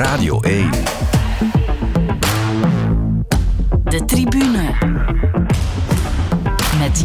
Radio 1.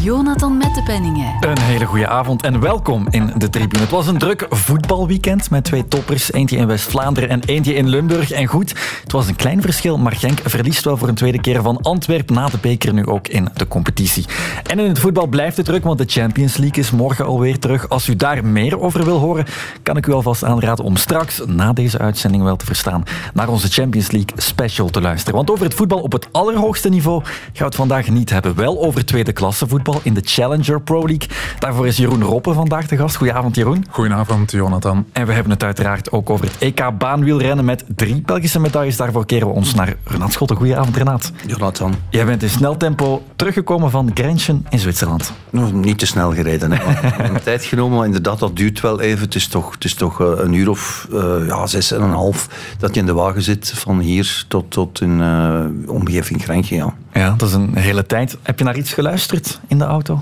Jonathan Mettepenningen. Een hele goede avond en welkom in de tribune. Het was een druk voetbalweekend met twee toppers. Eentje in West-Vlaanderen en eentje in Limburg. En goed, het was een klein verschil, maar Genk verliest wel voor een tweede keer van Antwerpen na de beker nu ook in de competitie. En in het voetbal blijft het druk, want de Champions League is morgen alweer terug. Als u daar meer over wil horen, kan ik u alvast aanraden om straks, na deze uitzending wel te verstaan, naar onze Champions League special te luisteren. Want over het voetbal op het allerhoogste niveau gaan we het vandaag niet hebben. Wel over tweede klasse voetbal in de Challenger Pro League. Daarvoor is Jeroen Roppe vandaag de gast. Goedenavond, Jeroen. Goedenavond, Jonathan. En we hebben het uiteraard ook over het EK baanwielrennen met drie Belgische medailles. Daarvoor keren we ons naar Renat Schotten. Goedenavond, Renat. Jonathan. Jij bent in snel tempo teruggekomen van Grenchen in Zwitserland. Nog niet te snel gereden. Hè. een tijd genomen, maar inderdaad, dat duurt wel even. Het is toch, het is toch eh, een uur of uh, ja, zes en een half dat je in de wagen zit van hier tot, tot in uh, omgeving Grenchen. Ja. Ja, dat is een hele tijd. Heb je naar iets geluisterd in de auto?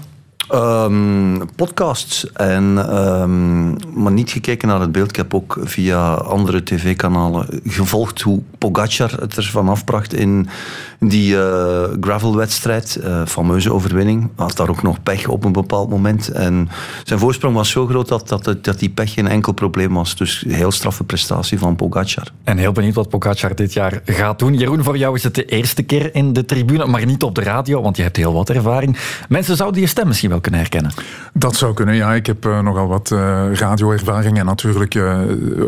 Um, podcasts, en, um, maar niet gekeken naar het beeld. Ik heb ook via andere tv-kanalen gevolgd hoe Pogacar het ervan afbracht in die uh, gravelwedstrijd. Uh, fameuze overwinning. Had daar ook nog pech op een bepaald moment. En zijn voorsprong was zo groot dat, dat, dat die pech geen enkel probleem was. Dus heel straffe prestatie van Pogacar. En heel benieuwd wat Pogacar dit jaar gaat doen. Jeroen, voor jou is het de eerste keer in de tribune, maar niet op de radio, want je hebt heel wat ervaring. Mensen zouden je stem misschien wel kunnen herkennen. Dat zou kunnen, ja. Ik heb uh, nogal wat uh, radioervaring. En natuurlijk uh,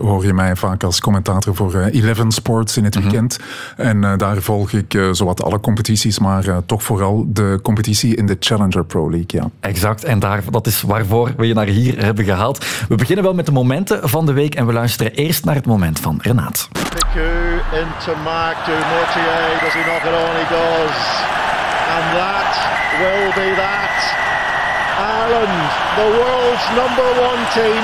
hoor je mij vaak als commentator voor Eleven Sports in het weekend. Mm -hmm. En daar volg ik zowat alle competities, maar toch vooral de competitie in de Challenger Pro League, ja. Exact, en daar, dat is waarvoor we je naar hier hebben gehaald. We beginnen wel met de momenten van de week en we luisteren eerst naar het moment van Renaat. into Mark Dumoutier. Does he knock it on? He does. And that will be that. Ireland, the world's number one team,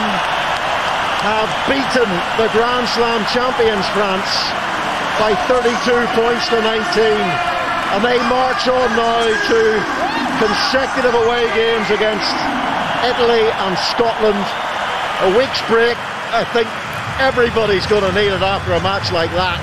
have beaten the Grand Slam champions France by 32 points to 19. And they march on now to consecutive away games against Italy and Scotland. A week's break, I think everybody's going to need it after a match like that.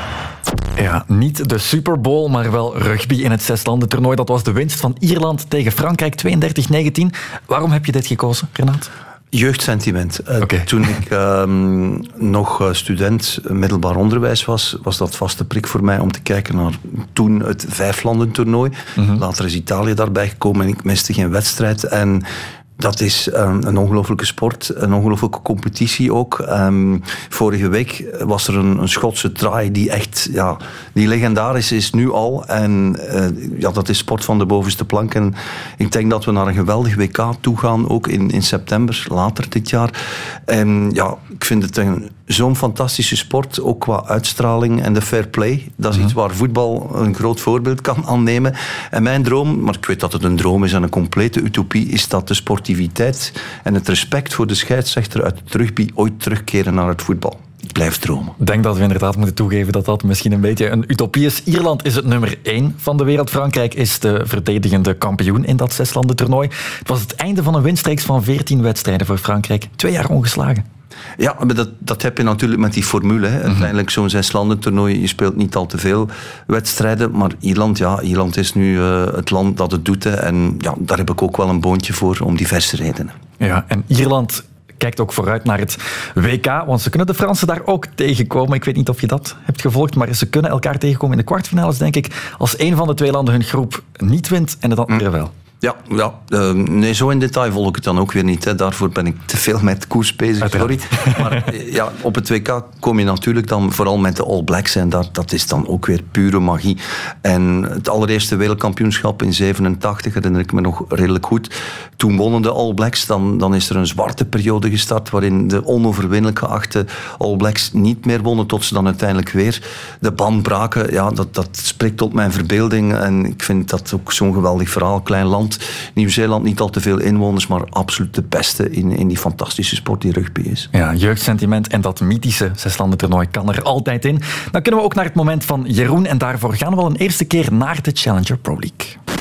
Ja, niet de Super Bowl, maar wel rugby in het zeslandentoernooi. Dat was de winst van Ierland tegen Frankrijk 32-19. Waarom heb je dit gekozen, Renaat? Jeugdsentiment. Uh, okay. Toen ik um, nog student middelbaar onderwijs was, was dat vaste prik voor mij om te kijken naar toen het vijflandentoernooi. Mm -hmm. Later is Italië daarbij gekomen en ik miste geen wedstrijd. En dat is um, een ongelofelijke sport, een ongelofelijke competitie ook. Um, vorige week was er een, een, Schotse draai die echt, ja, die legendarisch is nu al. En uh, ja, dat is sport van de bovenste plank. En ik denk dat we naar een geweldig WK toe gaan, ook in, in september, later dit jaar. En ja, ik vind het een, zo'n fantastische sport, ook qua uitstraling en de fair play. Dat is mm-hmm. iets waar voetbal een groot voorbeeld kan aannemen. En mijn droom, maar ik weet dat het een droom is en een complete utopie, is dat de en het respect voor de scheidsrechter uit het rugby ooit terugkeren naar het voetbal. Ik blijf dromen. Ik denk dat we inderdaad moeten toegeven dat dat misschien een beetje een utopie is. Ierland is het nummer 1 van de wereld. Frankrijk is de verdedigende kampioen in dat zeslandentoernooi. Het was het einde van een winstreeks van 14 wedstrijden voor Frankrijk. Twee jaar ongeslagen. Ja, maar dat, dat heb je natuurlijk met die formule. Hè. Uiteindelijk zo'n zeslandentoernooi, je speelt niet al te veel wedstrijden. Maar Ierland, ja, Ierland is nu uh, het land dat het doet. Hè. En ja, daar heb ik ook wel een boontje voor, om diverse redenen. Ja, en Ierland kijkt ook vooruit naar het WK, want ze kunnen de Fransen daar ook tegenkomen. Ik weet niet of je dat hebt gevolgd, maar ze kunnen elkaar tegenkomen in de kwartfinales, denk ik, als een van de twee landen hun groep niet wint en het andere wel. Ja, ja uh, nee, zo in detail volg ik het dan ook weer niet. Hè. Daarvoor ben ik te veel met koers bezig, sorry. Maar ja, op het WK kom je natuurlijk dan vooral met de All Blacks. En dat, dat is dan ook weer pure magie. En het allereerste wereldkampioenschap in 87 herinner ik me nog redelijk goed. Toen wonnen de All Blacks. Dan, dan is er een zwarte periode gestart waarin de onoverwinnelijk geachte All Blacks niet meer wonnen tot ze dan uiteindelijk weer de band braken. Ja, dat, dat spreekt tot mijn verbeelding. En ik vind dat ook zo'n geweldig verhaal. Klein land Nieuw-Zeeland niet al te veel inwoners, maar absoluut de beste in, in die fantastische sport die rugby is. Ja, jeugdsentiment en dat mythische zeslandentoernooi kan er altijd in. Dan kunnen we ook naar het moment van Jeroen en daarvoor gaan we al een eerste keer naar de Challenger Pro League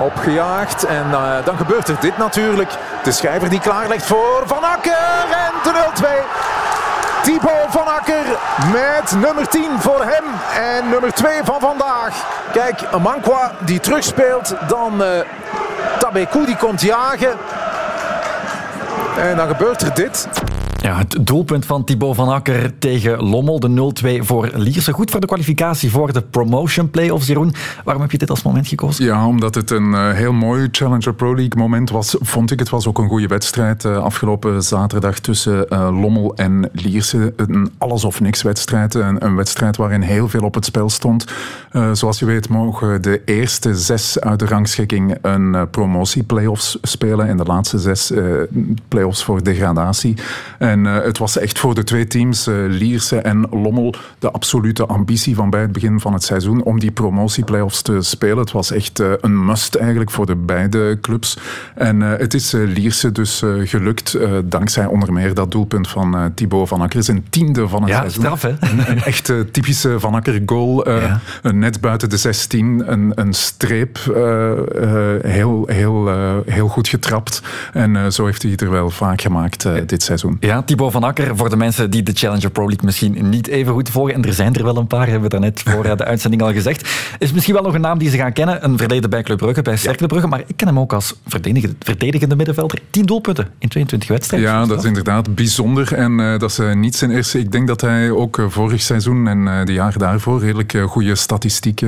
opgejaagd. En uh, dan gebeurt er dit natuurlijk. De schrijver die klaarlegt voor Van Akker en de 0-2. Thibaut van Akker met nummer 10 voor hem en nummer 2 van vandaag. Kijk, Mankwa die terugspeelt, dan uh, Tabekou die komt jagen. En dan gebeurt er dit. Ja, het doelpunt van Thibaut van Akker tegen Lommel, de 0-2 voor Lierse. Goed voor de kwalificatie voor de promotion play-offs, Jeroen. Waarom heb je dit als moment gekozen? Ja, omdat het een uh, heel mooi Challenger Pro League moment was, vond ik. Het was ook een goede wedstrijd uh, afgelopen zaterdag tussen uh, Lommel en Lierse. Een alles of niks wedstrijd. Een, een wedstrijd waarin heel veel op het spel stond. zoals je weet mogen de eerste zes uit de rangschikking een promotie play-offs spelen en de laatste zes play-offs voor degradatie. En uh, het was echt voor de twee teams, uh, Lierse en Lommel, de absolute ambitie van bij het begin van het seizoen om die promotieplayoffs te spelen. Het was echt uh, een must eigenlijk voor de beide clubs. En het is Lierse dus gelukt, dankzij onder meer dat doelpunt van Thibaut van Akker. Zijn tiende van het ja, seizoen. Straf, hè? Een, een echte typische Van Akker goal. Ja. Net buiten de 16, een, een streep. heel, heel, heel goed getrapt. En zo heeft hij het er wel vaak gemaakt dit seizoen. Ja, Thibaut van Akker, voor de mensen die de Challenger Pro League misschien niet even goed volgen, en er zijn er wel een paar, hebben we daarnet voor de uitzending al gezegd, is misschien wel nog een naam die ze gaan kennen. Een verleden bij Club Brugge, bij Cercle Brugge, maar ik ken hem ook als verdedigende, verdedigende middenvelder. 10 doelpunten in 22 wedstrijden. Ja, dat is inderdaad bijzonder. En uh, dat is uh, niet zijn eerste. Ik denk dat hij ook uh, vorig seizoen en de jaren daarvoor redelijk goede statistieken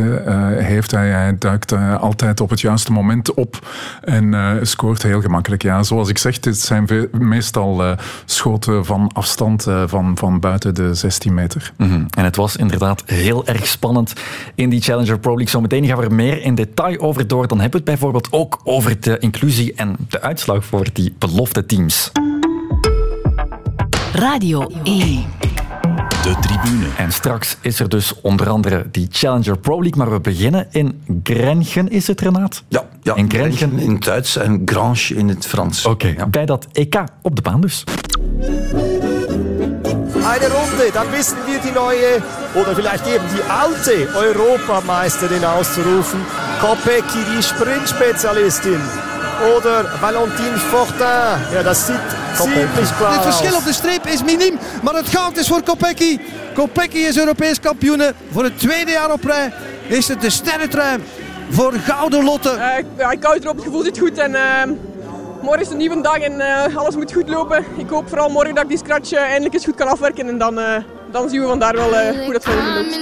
heeft. Hij, hij duikt altijd op het juiste moment op en scoort heel gemakkelijk. Ja, zoals ik zeg, het zijn meestal schoten van afstand eh, van, van buiten de 16 meter. Mm -hmm. En het was inderdaad heel erg spannend in die Challenger Pro League. Zometeen gaan we er meer in detail over door. Dan hebben we het bijvoorbeeld ook over de inclusie en de uitslag voor die belofte teams. Radio 1. De tribune. En straks is er dus onder andere die Challenger Pro League, maar we beginnen in Grenchen, is het Renaat? Ja, ja in Grenchen in het Duits en Grange in het Frans. Oké, okay, ja. bij dat EK op de baan dus. Eine Runde, dann wissen wir die neue oder vielleicht eben die alte Europameisterin auszurufen. Kopecky, die Sprintspezialistin. Oder Valentine Fortin. Ja, das sieht ziemlich klar Het verschil op de streep is miniem, maar het goud is voor Kopecky. Kopecky is Europees kampioen. Voor het tweede jaar op rij is het de sterrentrui voor Gouden Lotte. Uh, ja, ik hou erop, het gevoel zit goed en... Uh... Morgen is een nieuwe dag en uh, alles moet goed lopen. Ik hoop vooral morgen dat ik die scratch uh, eindelijk eens goed kan afwerken. En dan, uh, dan zien we vandaar wel hoe dat volgende loopt.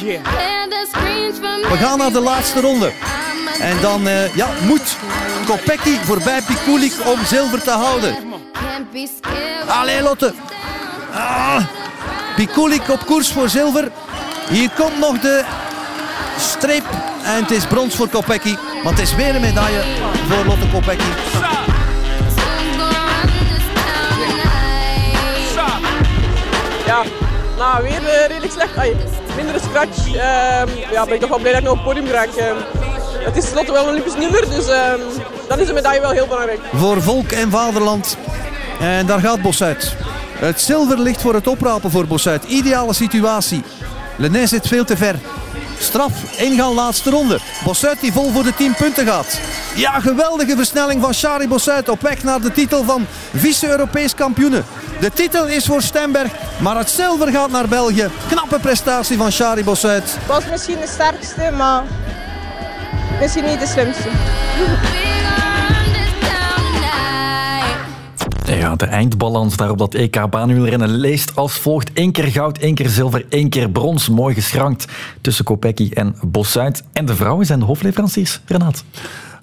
Yeah. We gaan naar de laatste ronde. En dan ja, moet Kopecky voorbij Pikulik om zilver te houden. Allee Lotte. Ah. Pikulik op koers voor zilver. Hier komt nog de streep. En het is brons voor Kopecky. Want het is weer een medaille voor Lotte Kopecky. Ja, nou weer uh, redelijk slecht. Mindere scratch. Uh, ja, ben ik toch wel blij dat ik nog op het podium raak. Uh, het is Lotte wel een Olympisch nummer, dus ehm, dan is een medaille wel heel belangrijk. Voor volk en vaderland. En daar gaat Bos uit. Het zilver ligt voor het oprapen voor Bosuit. Ideale situatie. Lenné zit veel te ver. Straf, ingaan laatste ronde. Bossuit die vol voor de 10 punten gaat. Ja, geweldige versnelling van Shari Bossuit op weg naar de titel van vice-Europees kampioene. De titel is voor Stemberg, maar het zilver gaat naar België. Knappe prestatie van Shari Bossuit. Was misschien de sterkste, maar misschien niet de slimste. Ja, de eindbalans daar op dat EK baanwielrennen leest als volgt. Eén keer goud, één keer zilver, één keer brons. Mooi geschrankt tussen Kopecky en Bossuit. En de vrouwen zijn de hoofdleveranciers, Renat.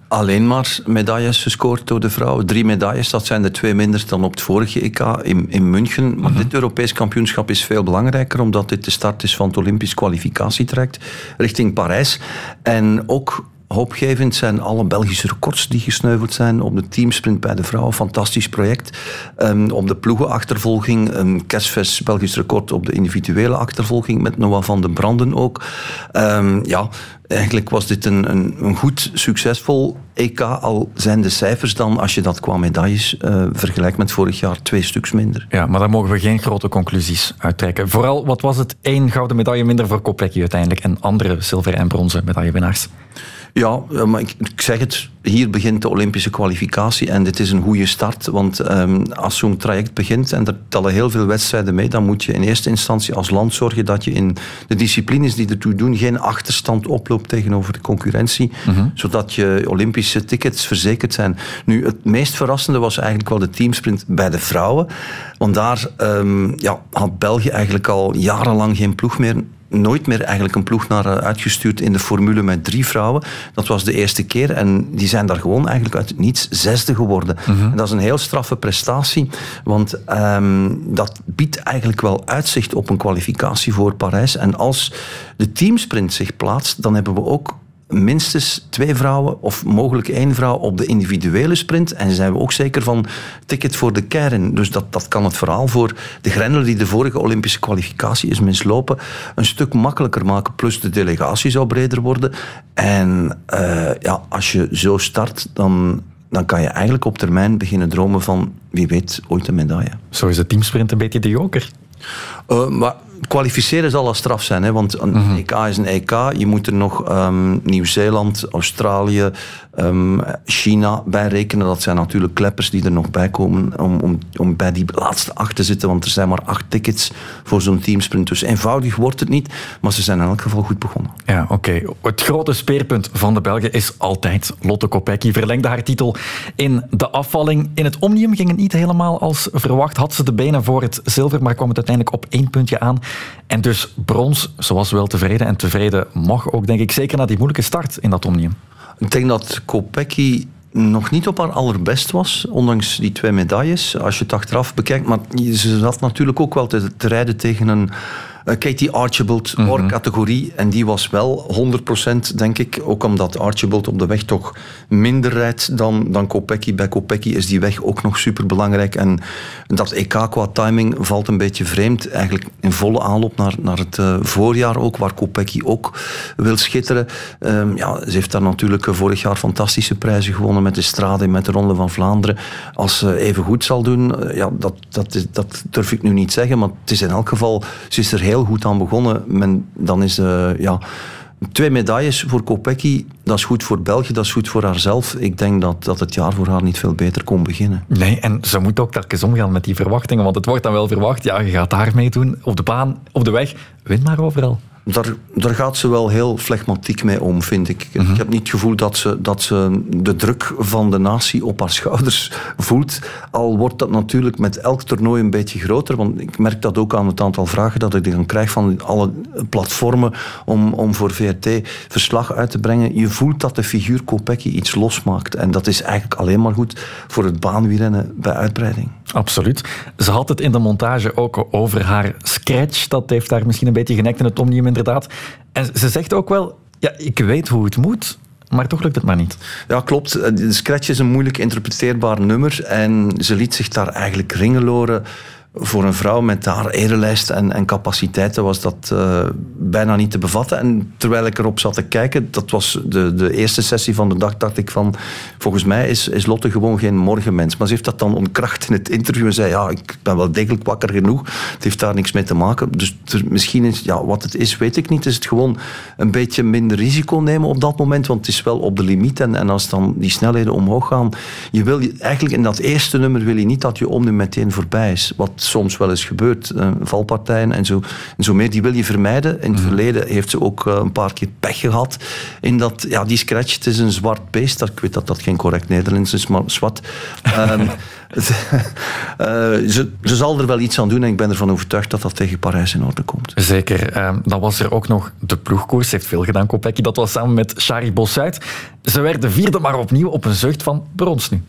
Alleen maar medailles gescoord door de vrouwen. Drie medailles, dat zijn er twee minder dan op het vorige EK in, in München. Maar dit Europees kampioenschap is veel belangrijker, omdat dit de start is van het Olympisch kwalificatietraject richting Parijs. En ook hoopgevend zijn alle Belgische records die gesneuveld zijn op de teamsprint bij de vrouwen. Fantastisch project. Um, op de ploegenachtervolging, een Kersves Belgisch record op de individuele achtervolging met Noah van den Branden ook. Um, ja, eigenlijk was dit een, een, een, goed, succesvol EK. Al zijn de cijfers dan, als je dat qua medailles uh, vergelijkt met vorig jaar, twee stuks minder. Ja, maar daar mogen we geen grote conclusies uittrekken. Vooral, wat was het? één gouden medaille minder voor Kopecky uiteindelijk en andere zilver- en bronzen medaillewinnaars. Ja, maar ik, ik, zeg het, hier begint de Olympische kwalificatie en dit is een goede start. Want um, als zo'n traject begint en er tellen heel veel wedstrijden mee, dan moet je in eerste instantie als land zorgen dat je in de disciplines die ertoe doen geen achterstand oploopt tegenover de concurrentie, mm zodat je Olympische tickets verzekerd zijn. Nu, het meest verrassende was eigenlijk wel de teamsprint bij de vrouwen. Want daar um, ja, had België eigenlijk al jarenlang geen ploeg meer nooit meer eigenlijk een ploeg naar eh, uitgestuurd in de formule met drie vrouwen. Dat was de eerste keer en die zijn daar gewoon eigenlijk uit niets zesde geworden. Mhm. en dat is een heel straffe prestatie, want um, dat biedt eigenlijk wel uitzicht op een kwalificatie voor Parijs. En als de teamsprint zich plaatst, dan hebben we ook minstens twee vrouwen of mogelijk één vrouw op de individuele sprint. En zijn we ook zeker van ticket voor de kern. Dus dat, dat kan het verhaal voor de grendel die de vorige Olympische kwalificatie is mislopen een stuk makkelijker maken. Plus de delegatie zou breder worden. En uh, ja, als je zo start, dan, dan kan je eigenlijk op termijn beginnen dromen van, wie weet, ooit een medaille. Zo is de teamsprint een beetje de joker. Uh, maar kwalificeren zal al straf zijn, hè, want een mm EK is een EK. Je moet er nog um, Nieuw-Zeeland, Australië, um, China bij rekenen. Dat zijn natuurlijk kleppers die er nog bij komen om, om, om bij die laatste acht te zitten, want er zijn maar acht tickets voor zo'n teamsprint. Dus eenvoudig wordt het niet, maar ze zijn in elk geval goed begonnen. Ja, oké. Het grote speerpunt van de Belgen is altijd Lotte Kopecky. Verlengde haar titel in de afvalling. In het Omnium ging het niet helemaal als verwacht. Had ze de benen voor het zilver, maar kwam het uiteindelijk op één puntje aan. En dus brons, zoals wel tevreden. En tevreden mag ook, denk ik, zeker na die moeilijke start in dat Omnium. Ik denk dat Kopecky nog niet op haar allerbest was, ondanks die twee medailles, als je het achteraf bekijkt. Maar ze zat natuurlijk ook wel te, te rijden tegen een Katie Archibald, mm categorie. En die was wel 100% denk ik. Ook omdat Archibald op de weg toch minder rijdt dan, dan Kopecky. Bij Kopecky is die weg ook nog super belangrijk. En dat EK qua timing valt een beetje vreemd. Eigenlijk in volle aanloop naar, naar het uh, voorjaar ook, waar Kopecky ook wil schitteren. Um, ja, ze heeft daar natuurlijk vorig jaar fantastische prijzen gewonnen met de Strade en met de Ronde van Vlaanderen. Als ze even goed zal doen, ja, dat, dat, is, dat durf ik nu niet zeggen. Maar het is in elk geval, ze is er heel goed aan begonnen. Men, dan is uh, ja, twee medailles voor Kopecky. Dat is goed voor België, dat is goed voor haarzelf. Ik denk dat, dat het jaar voor haar niet veel beter kon beginnen. Nee, en ze moet ook telkens omgaan met die verwachtingen. Want het wordt dan wel verwacht, ja, je gaat daar mee doen, op de baan, op de weg. Win maar overal daar, daar gaat ze wel heel flegmatiek mee om, vind ik. Ik mhm. heb niet het gevoel dat ze, dat ze de druk van de natie op haar schouders voelt. Al wordt dat natuurlijk met elk toernooi een beetje groter. Want ik merk dat ook aan het aantal vragen dat ik dan krijg van alle platformen om, om voor VRT verslag uit te brengen. Je voelt dat de figuur Kopecky iets losmaakt. En dat is eigenlijk alleen maar goed voor het baanwielrennen bij uitbreiding. Absoluut. Ze had het in de montage ook over haar scratch. Dat heeft daar misschien een beetje genekt in het omnium inderdaad. En ze zegt ook wel, ja, ik weet hoe het moet, maar toch lukt het maar niet. Ja, klopt. De scratch is een moeilijk interpreteerbaar nummer en ze liet zich daar eigenlijk ringeloren voor een vrouw met haar erelijst en, en capaciteiten was dat uh, bijna niet te bevatten. En terwijl ik erop zat te kijken, dat was de, de eerste sessie van de dag, dacht ik van, volgens mij is, is Lotte gewoon geen morgenmens. Maar ze heeft dat dan ontkracht in het interview en zei, ja, ik ben wel degelijk wakker genoeg. Het heeft daar niks mee te maken. Dus misschien is, ja, wat het is, weet ik niet. Is het gewoon een beetje minder risico nemen op dat moment, want het is wel op de limiet. En, en als dan die snelheden omhoog gaan, je wil eigenlijk in dat eerste nummer wil je niet dat je om nu meteen voorbij is. Wat soms wel eens gebeurt. Uh, valpartijen en zo, en zo meer, die wil je vermijden. In het mhm. verleden heeft ze ook uh, een paar keer pech gehad. In dat, ja, die scratch, het is een zwart beest. Ik weet dat dat geen correct Nederlands is, maar zwart. Um, uh, ze, ze, zal er wel iets aan doen en ik ben ervan overtuigd dat dat tegen Parijs in orde komt. Zeker. Ehm, dan was er ook nog de ploegkoers. Ze heeft veel gedaan, Kopecky. Dat was samen met Shari Bossuit. Ze werden vierde, maar opnieuw op een zucht van brons nu.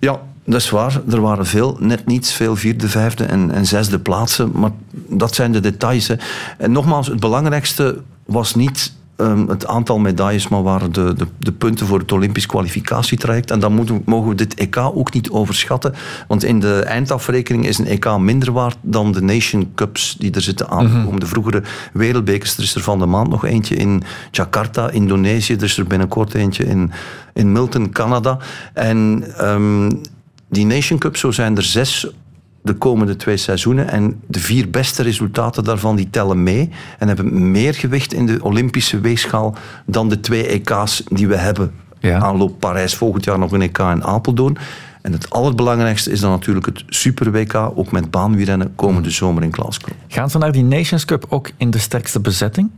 Ja, dat is waar. Er waren veel, net niets, veel vierde, vijfde en, en zesde plaatsen. Maar dat zijn de details. Hè. En nogmaals, het belangrijkste was niet um, het aantal medailles, maar waren de, de, de, punten voor het Olympisch kwalificatietraject. En dan moeten, mogen we dit EK ook niet overschatten. Want in de eindafrekening is een EK minder waard dan de Nation Cups die er zitten aankomen. Mm -hmm. De vroegere wereldbekers. Er is er van de maand nog eentje in Jakarta, Indonesië. Er is er binnenkort eentje in, in Milton, Canada. En um, die Nation Cups, zo zijn er zes de komende twee seizoenen. En de vier beste resultaten daarvan die tellen mee. En hebben meer gewicht in de Olympische weegschaal dan de twee EK's die we hebben. Ja. Aanloop Parijs, volgend jaar nog een EK in Apeldoorn. En het allerbelangrijkste is dan natuurlijk het Super WK, ook met baanwielrennen, komende zomer in Glasgow. Gaan ze naar die Nations Cup ook in de sterkste bezetting?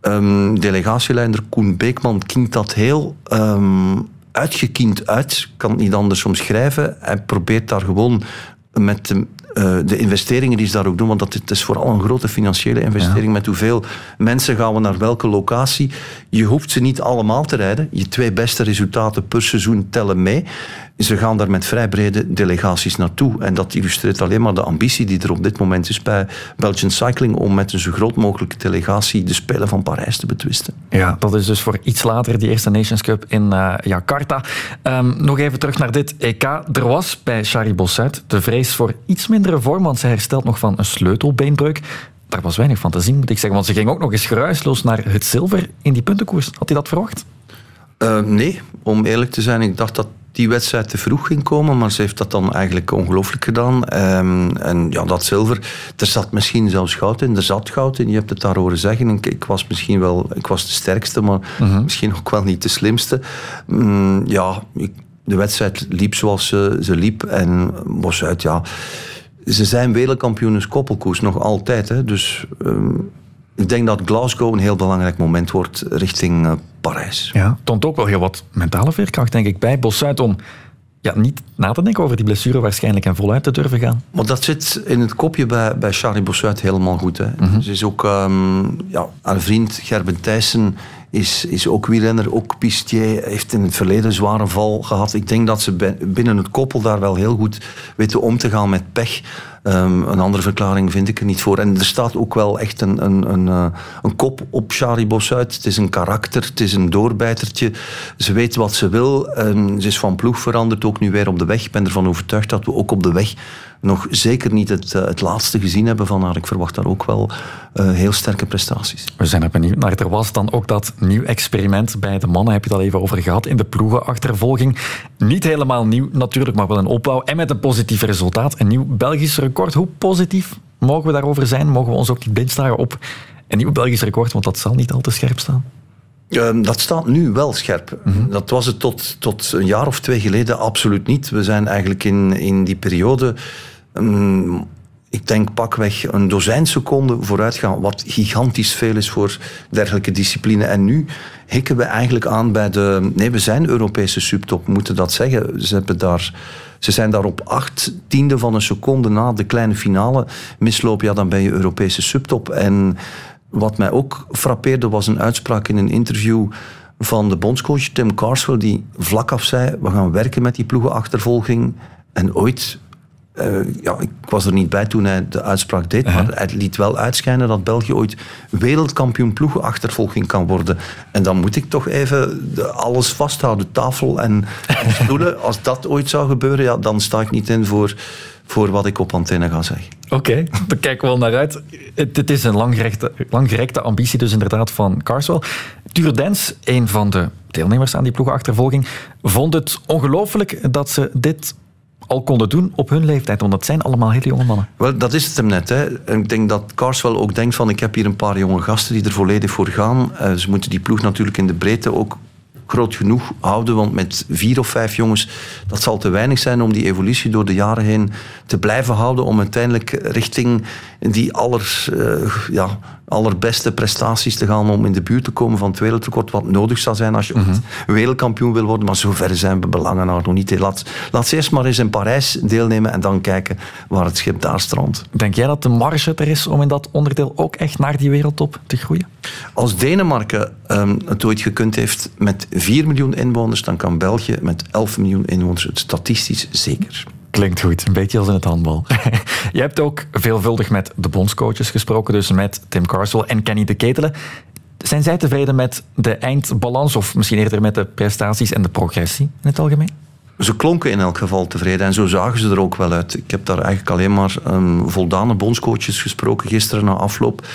Ehm, delegatieleider Koen Beekman kinkt dat heel ehm, uitgekiend uit. Kan het niet anders omschrijven. Hij probeert daar gewoon met de, eh, de investeringen die ze daar ook doen, want dat het is vooral een grote financiële investering, met hoeveel mensen gaan we naar welke locatie. Je hoeft ze niet allemaal te rijden. Je twee beste resultaten per seizoen tellen mee. Ze gaan daar met vrij brede delegaties naartoe. En dat illustreert alleen maar de ambitie die er op dit moment is bij Belgian Cycling om met een zo groot mogelijke delegatie de Spelen van Parijs te betwisten. Ja, dat is dus voor iets later die eerste Nations Cup in uh, Jakarta. Um, nog even terug naar dit EK. Er was bij Shari Bossuit de vrees voor iets mindere vorm, want ze herstelt nog van een sleutelbeenbreuk. Daar was weinig van te zien, moet ik zeggen. Want ze ging ook nog eens geruisloos naar het zilver in die puntenkoers. Had hij dat verwacht? Uh, nee, om eerlijk te zijn. Ik dacht dat die wedstrijd te vroeg ging komen, maar ze heeft dat dan eigenlijk ongelooflijk gedaan. Um, en ja, dat zilver, er zat misschien zelfs goud in, er zat goud in, je hebt het daar horen zeggen. Ik, ik was misschien wel, ik was de sterkste, maar uh -huh. misschien ook wel niet de slimste. Um, ja, ik, de wedstrijd liep zoals ze, ze liep en Bosuit, ja... Ze zijn wereldkampioens koppelkoers nog altijd, hè, dus... Um, ik denk dat Glasgow een heel belangrijk moment wordt richting uh, Parijs. Ja, toont ook wel heel wat mentale veerkracht, denk ik, bij Bossuit om ja, niet na te denken over die blessure waarschijnlijk en voluit te durven gaan. Maar dat zit in het kopje bij, bij Charlie Bossuit helemaal goed. Hè. Mm -hmm. Ze is ook um, ja, haar vriend Gerben Thijssen is, is ook wielrenner, ook pistier, heeft in het verleden een zware val gehad. Ik denk dat ze binnen het koppel daar wel heel goed weten om te gaan met pech. Um, een andere verklaring vind ik er niet voor. En er staat ook wel echt een, een, een, uh, een kop op Charlie Bossuit. Het is een karakter, het is een doorbijtertje. Ze weet wat ze wil. Ze is van ploeg veranderd, ook nu weer op de weg. Ik ben ervan overtuigd dat we ook op de weg nog zeker niet het, uh, het laatste gezien hebben van haar. Ik verwacht daar ook wel uh, heel sterke prestaties. We zijn er benieuwd naar. Er was dan ook dat nieuw experiment bij de mannen, heb je het al even over gehad, in de ploegenachtervolging. Niet helemaal nieuw natuurlijk, maar wel een opbouw en met een positief resultaat. Een nieuw Belgisch record. Hoe positief mogen we daarover zijn? Mogen we ons ook niet blindstaren op een nieuw Belgisch record, want dat zal niet al te scherp staan? Um, dat staat nu wel scherp. Mm -hmm. Dat was het tot, tot een jaar of twee geleden absoluut niet. We zijn eigenlijk in, in die periode, um, ik denk pakweg een dozijn seconden vooruit gaan, wat gigantisch veel is voor dergelijke discipline. En nu hikken we eigenlijk aan bij de... Nee, we zijn Europese subtop, moeten dat zeggen. Ze, hebben daar, ze zijn daar op acht tiende van een seconde na de kleine finale misloop. Ja, dan ben je Europese subtop. En wat mij ook frappeerde was een uitspraak in een interview van de bondscoach Tim Carswell, die vlak af zei: We gaan werken met die ploegenachtervolging. En ooit, uh, ja, ik was er niet bij toen hij de uitspraak deed, uh -huh. maar hij liet wel uitschijnen dat België ooit wereldkampioen ploegenachtervolging kan worden. En dan moet ik toch even alles vasthouden: tafel en, en stoelen. Als dat ooit zou gebeuren, ja, dan sta ik niet in voor voor wat ik op antenne ga zeggen. Oké, okay, daar kijken we wel naar uit. Het, het is een langgerekte, langgerekte ambitie dus inderdaad van Carswell. Tuurdens, een van de deelnemers aan die ploegenachtervolging, vond het ongelooflijk dat ze dit al konden doen op hun leeftijd, want dat zijn allemaal hele jonge mannen. Wel, dat is het hem net. Hè. Ik denk dat Carswell ook denkt van ik heb hier een paar jonge gasten die er volledig voor gaan. Uh, ze moeten die ploeg natuurlijk in de breedte ook groot genoeg houden. Want met vier of vijf jongens, dat zal te weinig zijn om die evolutie door de jaren heen te blijven houden. Om uiteindelijk richting die aller, uh, ja, allerbeste prestaties te gaan om in de buurt te komen van het wereldrecord. Wat nodig zou zijn als je mm -hmm. wereldkampioen wil worden. Maar zover zijn we belangen nog niet. Laat, laat ze eerst maar eens in Parijs deelnemen en dan kijken waar het schip daar strandt. Denk jij dat de marge er is om in dat onderdeel ook echt naar die wereldtop te groeien? Als Denemarken um, het ooit gekund heeft met 4 miljoen inwoners, dan kan België met 11 miljoen inwoners het statistisch zeker. Klinkt goed, een beetje als in het handbal. Je hebt ook veelvuldig met de bondscoaches gesproken, dus met Tim Carswell en Kenny de Ketelen. Zijn zij tevreden met de eindbalans of misschien eerder met de prestaties en de progressie in het algemeen? Ze klonken in elk geval tevreden en zo zagen ze er ook wel uit. Ik heb daar eigenlijk alleen maar um, voldane bondscoaches gesproken gisteren na afloop.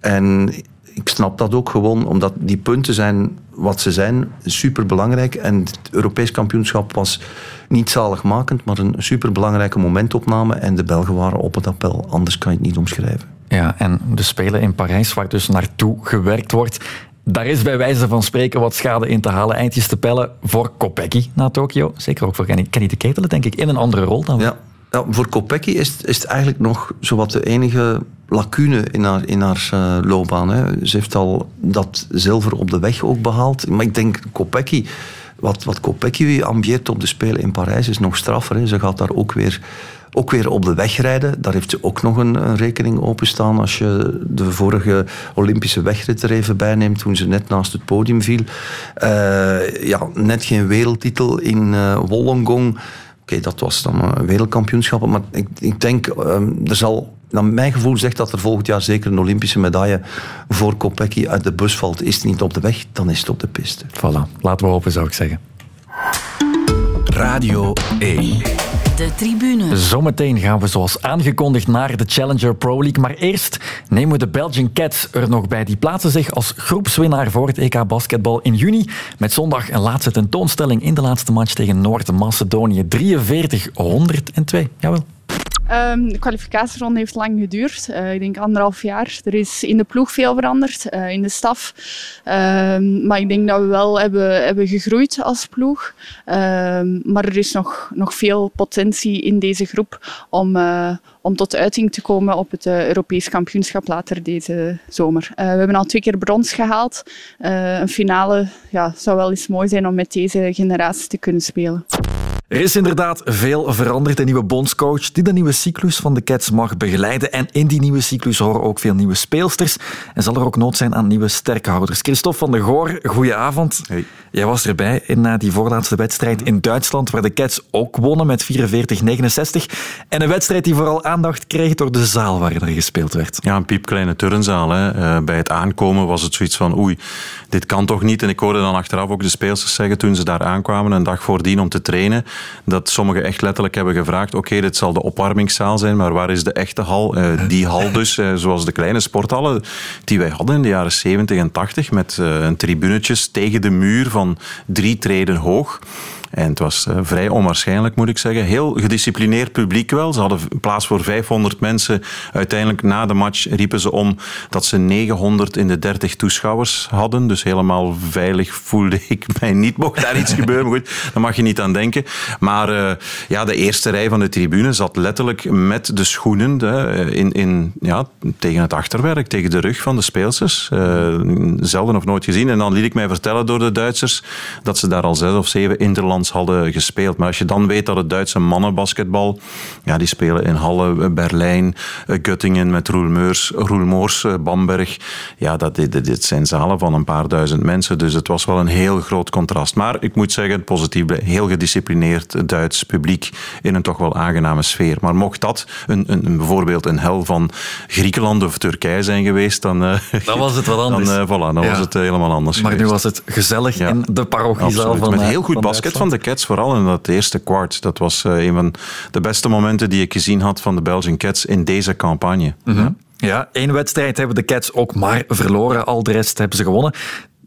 En ik snap dat ook gewoon, omdat die punten zijn wat ze zijn, super belangrijk. En het Europees kampioenschap was niet zaligmakend, maar een superbelangrijke momentopname. En de Belgen waren op het appel, anders kan je het niet omschrijven. Ja, en de Spelen in Parijs, waar dus naartoe gewerkt wordt, daar is bij wijze van spreken wat schade in te halen. Eindjes te pellen voor Kopecky na Tokio. Zeker ook voor Kenny de Ketelen, denk ik, in een andere rol dan. Ja, ja voor Kopecky is, is het eigenlijk nog zowat de enige lacune in haar, in haar uh, loopbaan. Hè. Ze heeft al dat zilver op de weg ook behaald. Maar ik denk, Kopecky, wat, wat Kopecky ambieert op de Spelen in Parijs is nog straffer. Hè. Ze gaat daar ook weer ook weer op de weg rijden. Daar heeft ze ook nog een, rekening openstaan als je de vorige Olympische wegrit er even bij neemt, toen ze net naast het podium viel. Uh, ja, net geen wereldtitel in uh, Wollongong. Oké, dat was dan een wereldkampioenschap. Maar ik, ik denk, um, er zal naar mijn gevoel zegt dat er volgend jaar zeker een Olympische medaille voor Kopecky uit de bus valt. Is het niet op de weg, dan is het op de piste. Voilà, laten we hopen, zou ik zeggen. Radio 1. De tribune. Zometeen gaan we zoals aangekondigd naar de Challenger Pro League. Maar eerst nemen we de Belgian Cats er nog bij. Die plaatsen zich als groepswinnaar voor het EK basketbal in juni. Met zondag een laatste tentoonstelling in de laatste match tegen Noord-Macedonië. 43-102. Jawel. Um, de kwalificatieronde heeft lang geduurd. Uh, ik denk anderhalf jaar. Er is in de ploeg veel veranderd, uh, in de staf. Um, maar ik denk dat we wel hebben, hebben gegroeid als ploeg. Um, maar er is nog, nog veel potentie in deze groep om, uh, om tot uiting te komen op het Europees kampioenschap later deze zomer. we hebben al twee keer brons gehaald. een finale ja, zou wel eens mooi zijn om met deze generatie te kunnen spelen. Er is inderdaad veel veranderd. De nieuwe bondscoach die de nieuwe cyclus van de Cats mag begeleiden. En in die nieuwe cyclus horen ook veel nieuwe speelsters. En zal er ook nood zijn aan nieuwe sterkhouders. Christophe van der Goor, goedenavond. Hey. Jij was erbij in uh, die voorlaatste wedstrijd in Duitsland, waar de Cats ook wonnen met 44-69. En een wedstrijd die vooral aandacht kreeg door de zaal waarin er gespeeld werd. Ja, een piepkleine turnzaal. Hè. Uh, bij het aankomen was het zoiets van oei, dit kan toch niet. En ik hoorde dan achteraf ook de speelsters zeggen toen ze daar aankwamen, een dag voordien om te trainen dat sommigen echt letterlijk hebben gevraagd: oké, dit zal de opwarmingszaal zijn, maar waar is de echte hal? Uh, die hal dus, zoals de kleine sporthallen die wij hadden in de jaren 70 en 80, met een tribunetjes tegen de muur van drie treden hoog. En het was uh, vrij onwaarschijnlijk, moet ik zeggen. Heel gedisciplineerd publiek wel. Ze hadden plaats voor 500 mensen. Uiteindelijk na de match riepen ze om dat ze 900 in de 30 toeschouwers hadden. Dus helemaal veilig voelde ik mij niet. Mocht daar iets gebeuren, maar goed, daar mag je niet aan denken. Maar uh, ja, de eerste rij van de tribune zat letterlijk met de schoenen in, in, ja, tegen het achterwerk, tegen de rug van de speelsters. zelden of nooit gezien. En dan liet ik mij vertellen door de Duitsers dat ze daar al zes of zeven interland hadden gespeeld. Maar als je dan weet dat het Duitse mannenbasketbal, ja, die spelen in Halle, Berlijn, eh, Göttingen met Roelmeurs, Roelmoors, eh, Bamberg. Ja, dat, dit, dit zijn zalen van een paar duizend mensen. Dus het was wel een heel groot contrast. Maar ik moet zeggen, positief, heel gedisciplineerd Duits publiek in een toch wel aangename sfeer. Maar mocht dat een, een, bijvoorbeeld een hel van Griekenland of Turkije zijn geweest, dan, uh, dan was het wat anders. Dan, uh, voilà, dan ja. was het helemaal anders. Maar geweest. nu was het gezellig ja. in de parochiezaal van Met heel goed van basket van de Cats, vooral in dat eerste kwart. Dat was uh, een van de beste momenten die ik gezien had van de Belgian Cats in deze campagne. Mm -hmm. Ja, één wedstrijd hebben de Cats ook maar verloren. Al de rest hebben ze gewonnen.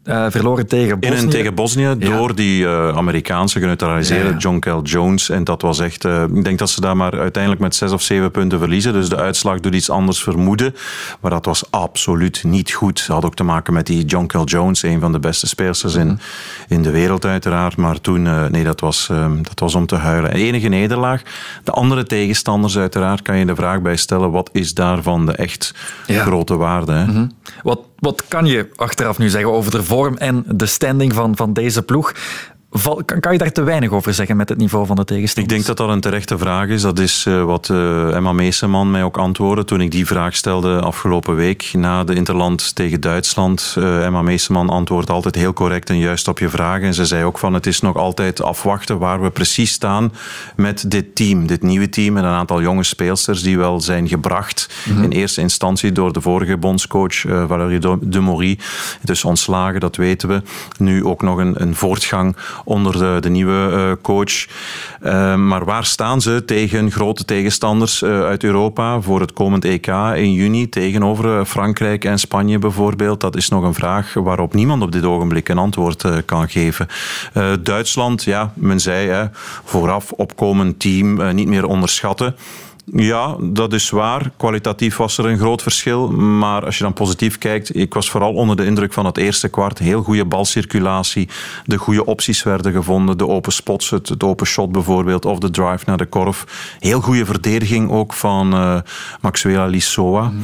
Uh, verloren tegen Bosnië. In en tegen Bosnië door die uh, Amerikaanse geneutraliseerde ja, ja. John Kel Jones. En dat was echt... Uh, ik denk dat ze daar maar uiteindelijk met zes of zeven punten verliezen. Dus de uitslag doet iets anders vermoeden. Maar dat was absoluut niet goed. Dat had ook te maken met die John Kel Jones. Een van de beste speelsters in, mm -hmm. in de wereld uiteraard. Maar toen... nee, dat was, dat was om te huilen. Enige nederlaag. De andere tegenstanders uiteraard kan je de vraag bij stellen. Wat is daarvan de echt grote waarde? Hè? Mm -hmm. Wat wat kan je achteraf nu zeggen over de vorm en de standing van, van deze ploeg? Kan, je daar te weinig over zeggen met het niveau van de tegenstanders? Ik denk dat dat een terechte vraag is. Dat is uh, wat uh, Emma Meeseman mij ook antwoordde toen ik die vraag stelde afgelopen week na de Interland tegen Duitsland. Uh, Emma Meeseman antwoordt altijd heel correct en juist op je vragen. En ze zei ook van het is nog altijd afwachten waar we precies staan met dit team. Dit nieuwe team en een aantal jonge speelsters die wel zijn gebracht mm -hmm. in eerste instantie door de vorige bondscoach Valérie de. Het is ontslagen, dat weten we. Nu ook nog een, een voortgang onder de, de nieuwe coach. maar waar staan ze tegen grote tegenstanders uit Europa voor het komend EK in juni tegenover Frankrijk en Spanje bijvoorbeeld? Dat is nog een vraag waarop niemand op dit ogenblik een antwoord kan geven. Duitsland, ja, men zei hè, vooraf opkomend team, niet meer onderschatten. Ja, dat is waar. Kwalitatief was er een groot verschil. Maar als je dan positief kijkt, ik was vooral onder de indruk van het eerste kwart. Heel goede balcirculatie. De goede opties werden gevonden. De open spots, het, open shot bijvoorbeeld. Of de drive naar de korf. Heel goede verdediging ook van uh, Maxwell Lissoa. Mhm.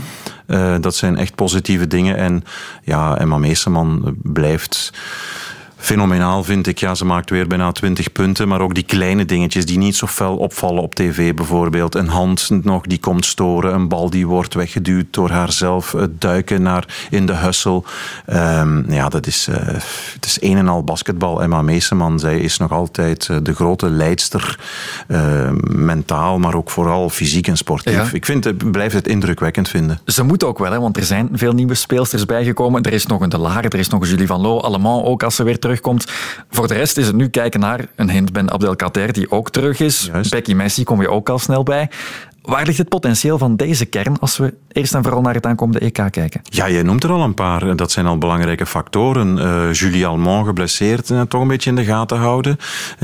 Eh, dat zijn echt positieve dingen. En ja, Emma Meeseman blijft fenomenaal vind ik. Ja, ze maakt weer bijna 20 punten, maar ook die kleine dingetjes die niet zo fel opvallen op tv bijvoorbeeld. Een hand nog die komt storen, een bal die wordt weggeduwd door haarzelf, het duiken naar in de hussel. Um, ja, dat is, uh, het is een en al basketbal. Emma Meeseman, zij is nog altijd eh, de grote leidster, uh, mentaal, maar ook vooral fysiek en sportief. Ik vind, het, blijf het indrukwekkend vinden. Ze moet ook wel, hè, want er zijn veel nieuwe speelsters bijgekomen. Er is nog een De Lager, er is nog een Julie van Loo, allemaal ook als ze weer terug terugkomt. Voor de rest is het nu kijken naar een Hint Ben Abdelkader, die ook terug is. Becky Messi kom je ook al snel bij. Waar ligt het potentieel van deze kern als we eerst en vooral naar het aankomende EK kijken? Ja, jij noemt er al een paar. Dat zijn al belangrijke factoren. Uh, Julie Almond geblesseerd, uh, toch een beetje in de gaten houden.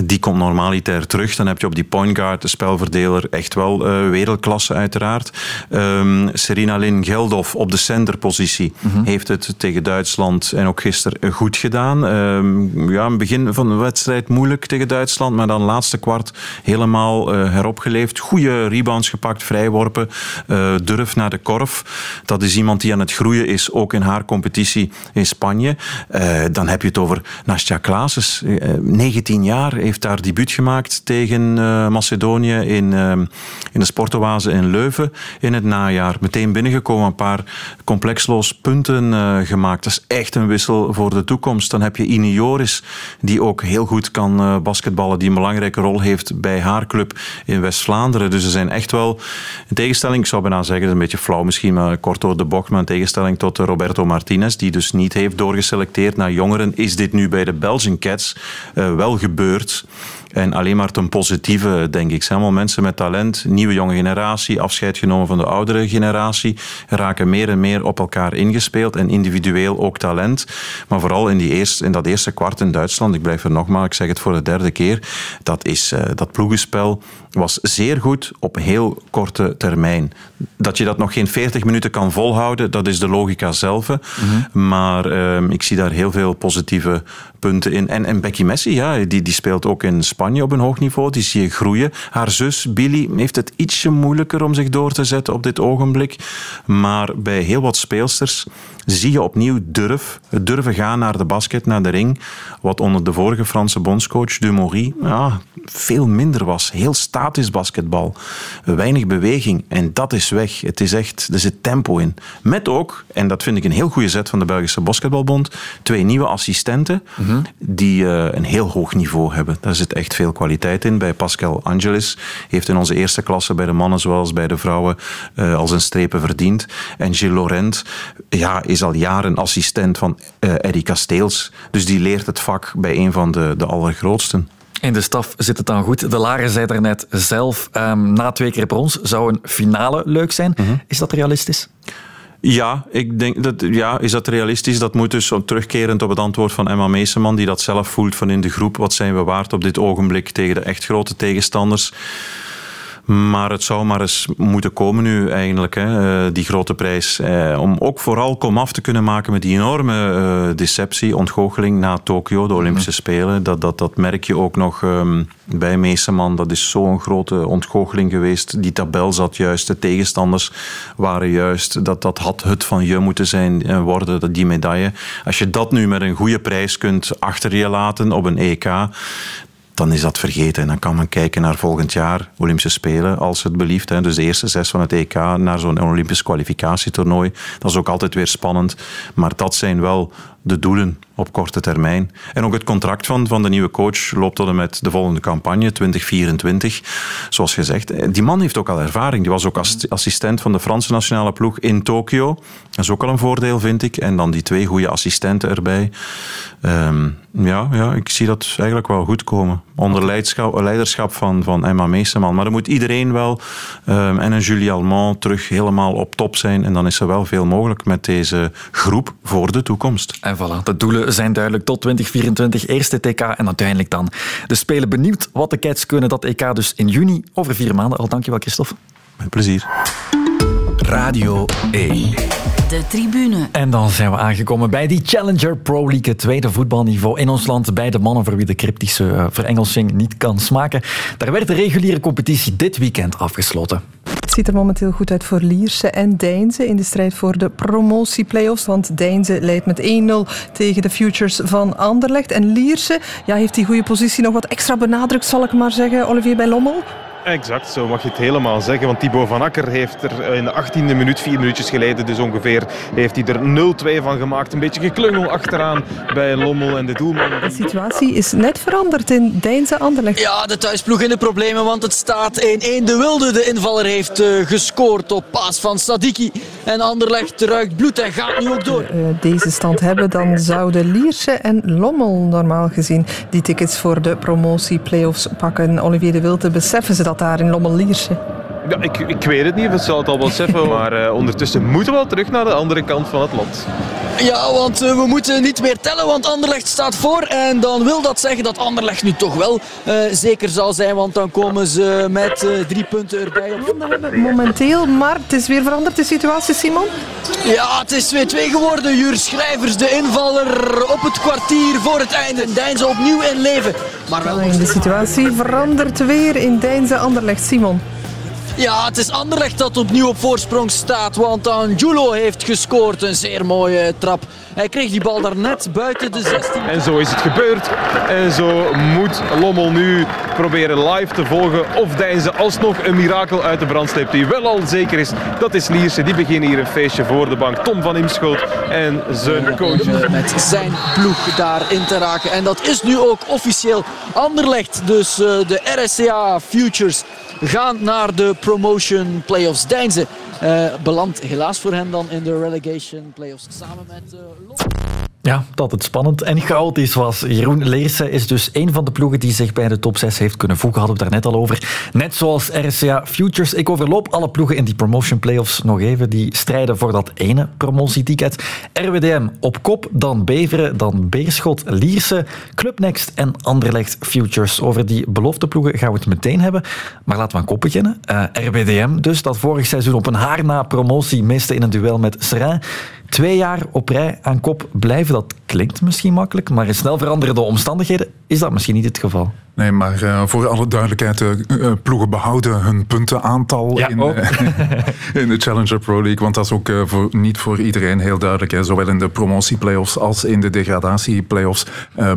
Die komt normaliter terug. Dan heb je op die point guard, de spelverdeler, echt wel uh, wereldklasse uiteraard. Um, Serena Lin Geldof op de centerpositie mm heeft het tegen Duitsland en ook gisteren goed gedaan. Um, ja, een begin van de wedstrijd moeilijk tegen Duitsland, maar dan laatste kwart helemaal heropgeleefd. Goede rebounds gepakt vrijworpen, uh, durf naar de korf. Dat is iemand die aan het groeien is, ook in haar competitie in Spanje. Uh, dan heb je het over Nastja Klaases. Uh, eh, 19 jaar, heeft daar debuut gemaakt tegen Macedonië in, in de sportoase in Leuven in het najaar. Meteen binnengekomen, een paar complexloos punten gemaakt. Dat is echt een wissel voor de toekomst. Dan heb je Ine Joris, die ook heel goed kan basketballen, die een belangrijke rol heeft bij haar club in West-Vlaanderen. Dus ze zijn echt wel in tegenstelling, ik zou bijna zeggen, is een beetje flauw misschien, maar kort door de bocht, maar in tegenstelling tot Roberto Martinez, die dus niet heeft doorgeselecteerd naar jongeren, is dit nu bij de Belgian Cats uh, wel gebeurd. En alleen maar ten positieve, denk ik. zijn allemaal mensen met talent, nieuwe jonge generatie, afscheid genomen van de oudere generatie, raken meer en meer op elkaar ingespeeld en individueel ook talent. Maar vooral in, die eerste, in dat eerste kwart in Duitsland, ik blijf er nogmaals, ik zeg het voor de derde keer, dat, is, uh, dat ploegenspel was zeer goed op heel korte termijn. Dat je dat nog geen 40 minuten kan volhouden, dat is de logica zelf. Mhm. Maar uh, ik zie daar heel veel positieve punten in. En, en Becky Messi, ja, die, die speelt ook in Spanje op een hoog niveau. Die zie je groeien. Haar zus Billy heeft het ietsje moeilijker om zich door te zetten op dit ogenblik. Maar bij heel wat speelsters zie je opnieuw durf. Het durven gaan naar de basket, naar de ring. Wat onder de vorige Franse bondscoach Dumory ja, veel minder was. Heel statisch basketbal. Weinig beweging. En dat is weg. Het is echt, er zit tempo in. Met ook, en dat vind ik een heel goede zet van de Belgische Basketbalbond, twee nieuwe assistenten die uh, een heel hoog niveau hebben. Daar zit echt veel kwaliteit in. Bij Pascal Angelis heeft in onze eerste klasse bij de mannen zoals bij de vrouwen uh, als een strepen verdiend. En Gilles Laurent ja, is al jaren assistent van uh, Eddie Kasteels. Dus die leert het vak bij een van de, de allergrootsten. In de staf zit het dan goed. De Laren zei daarnet zelf, um, na twee keer brons zou een finale leuk zijn. Mhm. Is dat realistisch? Ja, ik denk dat, ja, is dat realistisch? Dat moet dus terugkerend op het antwoord van Emma Meeseman, die dat zelf voelt van in de groep. Wat zijn we waard op dit ogenblik tegen de echt grote tegenstanders? Maar het zou maar eens moeten komen nu eigenlijk, hè, eh, die grote prijs. Eh, om ook vooral komaf te kunnen maken met die enorme uh, deceptie, ontgoocheling na Tokio, de Olympische mhm. Spelen. Dat, dat, dat merk je ook nog um, bij Meeseman. Dat is zo'n grote ontgoocheling geweest. Die tabel zat juist, de tegenstanders waren juist. Dat, dat had het van je moeten zijn worden, die medaille. Als je dat nu met een goede prijs kunt achter je laten op een EK, dan is dat vergeten. En dan kan men kijken naar volgend jaar Olympische Spelen, als het belieft. Hè. Dus de eerste zes van het EK naar zo'n Olympisch kwalificatietoernooi. Dat is ook altijd weer spannend. Maar dat zijn wel de doelen op korte termijn. En ook het contract van, van de nieuwe coach loopt tot en met de volgende campagne, 2024. Zoals gezegd, eh, die man heeft ook al ervaring. Die was ook assistent van de Franse nationale ploeg in Tokio. Dat is ook al een voordeel, vind ik. En dan die twee goede assistenten erbij. Ehm, ja, ja, ik zie dat eigenlijk wel goed komen. Onder leiderschap, van, van Emma Meeseman. Maar dan moet iedereen wel, um, en een Julie Almond, terug helemaal op top zijn. En dan is er wel veel mogelijk met deze groep voor de toekomst. De doelen zijn duidelijk tot 2024, eerste TK en uiteindelijk dan de Spelen. Benieuwd wat de Cats kunnen, dat EK dus in juni, over vier maanden al. Dankjewel, Christophe. Met plezier. Radio 1. De tribune. En dan zijn we aangekomen bij die Challenger Pro League, het tweede voetbalniveau in ons land. Bij de mannen voor wie de cryptische uh, verengelsing niet kan smaken. Daar werd de reguliere competitie dit weekend afgesloten. Het ziet er momenteel goed uit voor Lierse en Deinze in de strijd voor de promotieplayoffs. Want Deinze leidt met 1-0 tegen de Futures van Anderlecht. En Lierse ja, heeft die goede positie nog wat extra benadrukt, zal ik maar zeggen, Olivier bij Lommel. Exact, zo mag je het helemaal zeggen. Want Thibaut van Akker heeft er in de 18e minuut, vier minuutjes geleden dus ongeveer, heeft hij er 0-2 van gemaakt. Een beetje geklungel achteraan bij Lommel en de doelman. De situatie is net veranderd in Deinze Anderlecht. Ja, de thuisploeg in de problemen, want het staat 1-1. De Wilde, de invaller, heeft uh, gescoord op paas van Sadiki. En Anderlecht ruikt bloed en gaat nu ook door. Uh, deze stand hebben, dan zouden Lierse en Lommel normaal gezien die tickets voor de promotie-playoffs pakken. Olivier de Wilde, beseffen ze dat daar in? Ja, ik, ik weet het niet, we zal het al wel beseffen, maar uh, ondertussen moeten we wel terug naar de andere kant van het land. Ja, want uh, we moeten niet meer tellen, want Anderlecht staat voor. En dan wil dat zeggen dat Anderlecht nu toch wel uh, zeker zal zijn, want dan komen ze met drie punten erbij. Momenteel, maar het is weer veranderd de situatie, Simon? Ja, het is 2-2 geworden. Jur Schrijvers, de invaller op het kwartier voor het einde. Deinze opnieuw in leven. Maar wel... De situatie verandert weer in Deinze Anderlecht, Simon. Ja, het is Anderlecht dat opnieuw op voorsprong staat. Want Angulo heeft gescoord. Een zeer mooie trap. Hij kreeg die bal daar net buiten de 16. En zo is het gebeurd. En zo moet Lommel nu proberen live te volgen of Deinze alsnog een mirakel uit de brand sleept. Die wel al zeker is. Dat is Lierse. Die beginnen hier een feestje voor de bank. Tom van Imschoot en zijn coach. Met zijn ploeg daarin te raken. En dat is nu ook officieel Anderlecht. Dus uh, de RSCA Futures gaan naar de promotion playoffs. Deinze uh, belandt helaas voor hen dan in de relegation playoffs samen met uh, ja, dat het spannend en chaotisch was. Jeroen Leerse is dus een van de ploegen die zich bij de top 6 heeft kunnen voegen. Hadden we daar net al over. Net zoals RCA Futures. Ik overloop alle ploegen in die promotion playoffs nog even. Die strijden voor dat ene promotieticket. RWDM op kop, dan Beveren, dan Beerschot, Lierse, Club Next en Anderlecht Futures. Over die belofte ploegen gaan we het meteen hebben. Maar laten we aan kop beginnen. Uh, RWDM dus, dat vorig seizoen op een haar na promotie miste in een duel met Seraing. Twee jaar op rij aan kop blijven, dat klinkt misschien makkelijk, maar in snel veranderende omstandigheden is dat misschien niet het geval. Nee, maar uh, voor alle duidelijkheid, uh, ploegen behouden hun puntenaantal ja, in, in, de Challenger Pro League. Want dat is ook voor, niet voor iedereen heel duidelijk. Hè. Zowel in de promotieplayoffs als in de degradatieplayoffs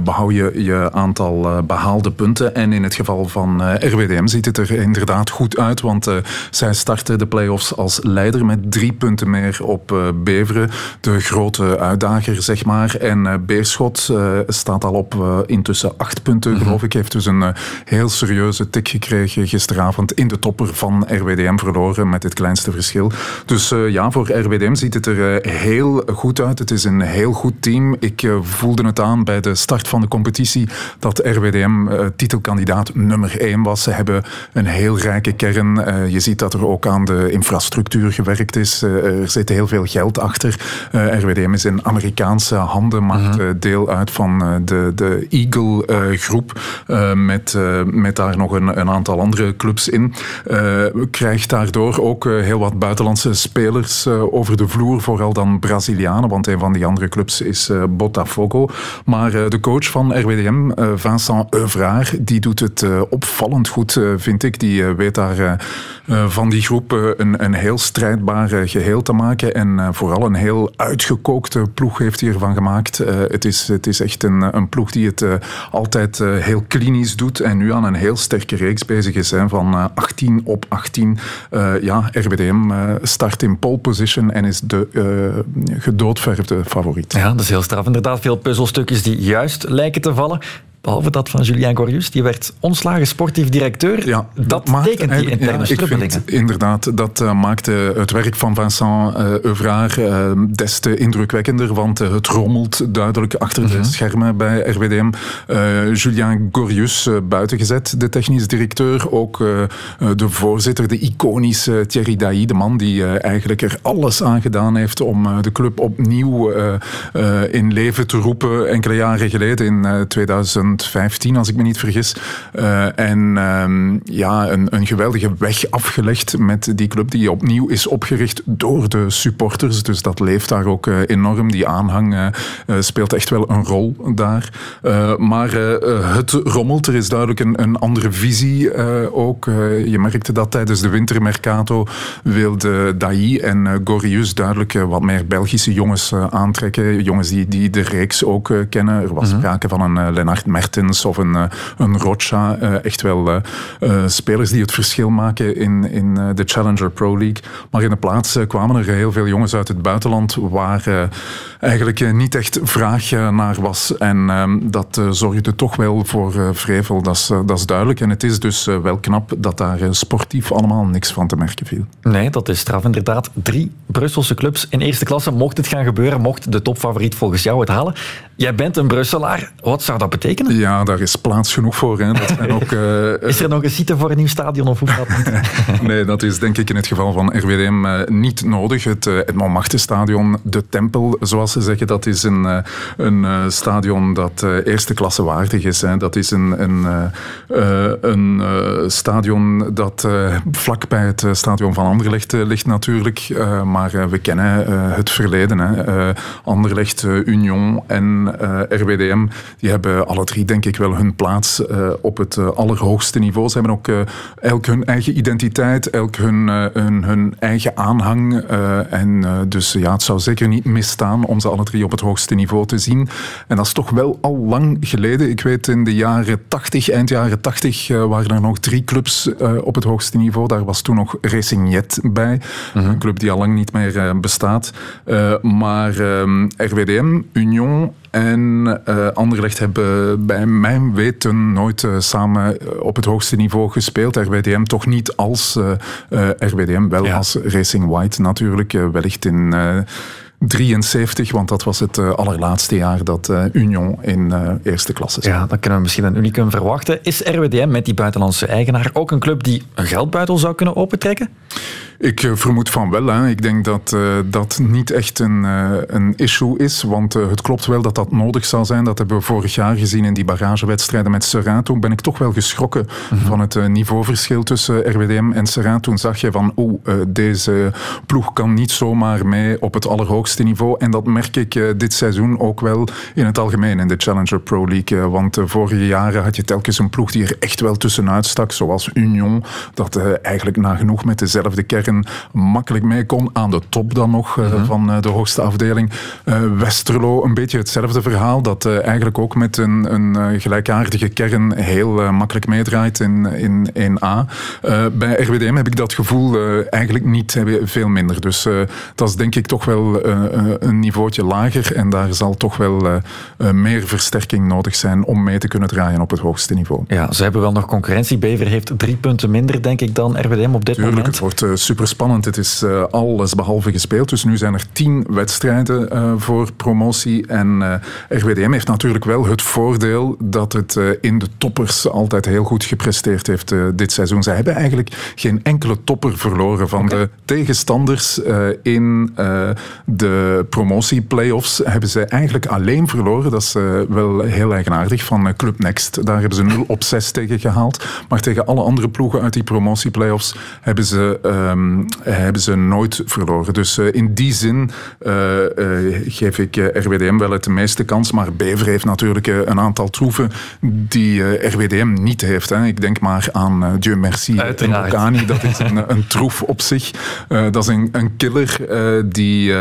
behoud je je aantal behaalde punten. En in het geval van RWDM ziet het er inderdaad goed uit. Want zij starten de playoffs als leider met drie punten meer op Beveren. De grote uitdager, zeg maar. En Beerschot staat al op intussen acht punten, mm -hmm. geloof ik. Heeft dus een uh, heel serieuze tik gekregen gisteravond in de topper van RWDM verloren met het kleinste verschil. Dus uh, ja, voor RWDM ziet het er uh, heel goed uit. Het is een heel goed team. Ik voelde het aan bij de start van de competitie dat RWDM titelkandidaat nummer 1 was. Ze hebben een heel rijke kern. je ziet dat er ook aan de infrastructuur gewerkt is. er zit heel veel geld achter. RWDM is in Amerikaanse handen, maakt -hmm. deel uit van de, de Eagle groep met, uh, met daar nog een, een, aantal andere clubs in. Uh, krijgt daardoor ook heel wat buitenlandse spelers over de vloer, vooral dan Brazilianen, want een van die andere clubs is Botafogo. Maar de coach van RWDM, Vincent Euvraar, die doet het opvallend goed, vind ik. Die weet daar van die groep een, een heel strijdbaar geheel te maken en vooral een heel uitgekookte ploeg heeft hij ervan gemaakt. het, is, het is echt een, een ploeg die het altijd heel klinisch doet en nu aan een heel sterke reeks bezig is. Hè, van 18 op 18. ja, RWDM start in pole position en is de gedoodverfde favoriet. Ja, dat is heel straf. Inderdaad, veel puzzelstukjes die juist lijken te vallen. Behalve dat van Julien Gorius, die werd ontslagen sportief directeur. Ja, dat tekent die interne ja, Ik vind inderdaad, dat uh, maakte het werk van Vincent uh, Euvraar uh, des te indrukwekkender, want het rommelt duidelijk achter de mhm. schermen bij RWDM. Julien Gorius buiten gezet, de technisch directeur. Ook de voorzitter, de iconische Thierry Dailly, de man die eigenlijk er alles aan gedaan heeft om de club opnieuw in leven te roepen enkele jaren geleden in 2000. 2015, als ik me niet vergis. Uh, en um, ja, een, een, geweldige weg afgelegd met die club die opnieuw is opgericht door de supporters. Dus dat leeft daar ook uh, enorm. Die aanhang uh, speelt echt wel een rol daar. maar het rommelt. Er is duidelijk een, een andere visie ook. je merkte dat tijdens de wintermercato wilde Dailly en Gorius duidelijk wat meer Belgische jongens aantrekken. Jongens die, die de reeks ook kennen. Er was mhm. sprake van een Lennart Mertens of een, eh, een Rocha. Eh, echt wel eh, spelers die het verschil maken in, in de Challenger Pro League. Maar in de plaats kwamen er heel veel jongens uit het buitenland waar eigenlijk niet echt vraag naar was. En ehm, dat zorgde toch wel voor vrevel, dat is, dat is duidelijk. En het is dus wel knap dat daar sportief allemaal niks van te merken viel. Nee, dat is straf inderdaad. Drie Brusselse clubs in eerste klasse. Mocht het gaan gebeuren, mocht de topfavoriet volgens jou het halen. Jij bent een Brusselaar. Wat zou dat betekenen? Ja, daar is plaats genoeg voor. Hè. Dat zijn ook, uh, is er nog een site voor een nieuw stadion of hoe gaat nee, dat is denk ik in het geval van RWDM uh, eh, niet nodig. Het, uh, het de Tempel, zoals ze zeggen, dat is een, een stadion dat eerste klasse waardig is. Hè. Dat is een, een, een stadion dat vlak bij het stadion van Anderlecht ligt natuurlijk. maar we kennen het verleden. Hè. Anderlecht, Union en RWDM, die hebben alle drie denk ik wel hun plaats uh, op het uh, allerhoogste niveau. Ze hebben ook uh, elk hun eigen identiteit, elk hun, hun, hun, eigen aanhang. en dus ja, het zou zeker niet misstaan om ze alle drie op het hoogste niveau te zien. En dat is toch wel al lang geleden. Ik weet in de jaren 80, eind jaren 80, waren er nog drie clubs op het hoogste niveau. Daar was toen nog Racing Jet bij. Mhm. Een club die al lang niet meer bestaat. maar ehm, RWDM, Union en uh, Anderlecht hebben bij mijn weten nooit uh, samen eh, op het hoogste niveau gespeeld. RWDM toch niet als uh, RWDM, wel als Racing White natuurlijk. wellicht in 73, want dat was het allerlaatste jaar dat Union in eerste klasse zat. Ja, dan kunnen we misschien een unicum verwachten. Is RWDM met die buitenlandse eigenaar ook een club die een geldbuidel zou kunnen opentrekken? Ik eh, vermoed van wel. Hè. Ik denk dat uh, dat niet echt een, uh, een issue is. Want uh, het klopt wel dat dat nodig zal zijn. Dat hebben we vorig jaar gezien in die barragewedstrijden met Serrato. Toen ben ik toch wel geschrokken mm -hmm. van het niveauverschil tussen RWDM en Serrato. Toen zag je van, oeh, deze ploeg kan niet zomaar mee op het allerhoogste niveau. En dat merk ik dit seizoen ook wel in het algemeen in de Challenger Pro League. Want de vorige jaren had je telkens een ploeg die er echt wel tussenuit stak. Zoals Union, dat eigenlijk nagenoeg met dezelfde kern makkelijk mee kon. Aan de top dan nog uh, van uh, de hoogste afdeling. Uh, Westerlo, een beetje hetzelfde verhaal. Dat eigenlijk ook met een, een gelijkaardige kern heel makkelijk meedraait in, in 1A. bij RWDM heb ik dat gevoel eigenlijk niet, veel minder. Dus dat is denk ik toch wel een niveautje lager. En daar zal toch wel meer versterking nodig zijn om mee te kunnen draaien op het hoogste niveau. Ja, ze hebben wel nog concurrentie. Bever heeft drie punten minder, denk ik, dan RWDM op dit Tuurlijk, moment. Het wordt super super spannend. Het is uh, alles behalve gespeeld. Dus nu zijn er tien wedstrijden uh, voor promotie. En eh, RWDM heeft natuurlijk wel het voordeel dat het in de toppers altijd heel goed gepresteerd heeft dit seizoen. Zij hebben eigenlijk geen enkele topper verloren van okay. de tegenstanders in de promotie-playoffs. Hebben ze eigenlijk alleen verloren. Dat is wel heel eigenaardig van Club Next. Daar hebben ze 0 op 6 tegen gehaald. Maar tegen alle andere ploegen uit die promotie-playoffs hebben ze um, Ehm, hebben ze nooit verloren. Dus uh, in die zin uh, uh, geef ik RWDM wel het meeste kans. Maar Bever heeft natuurlijk een aantal troeven die RWDM niet heeft. Hè. Ik denk maar aan Dieu Merci en Dat is een, een troef op zich. dat is een, een killer die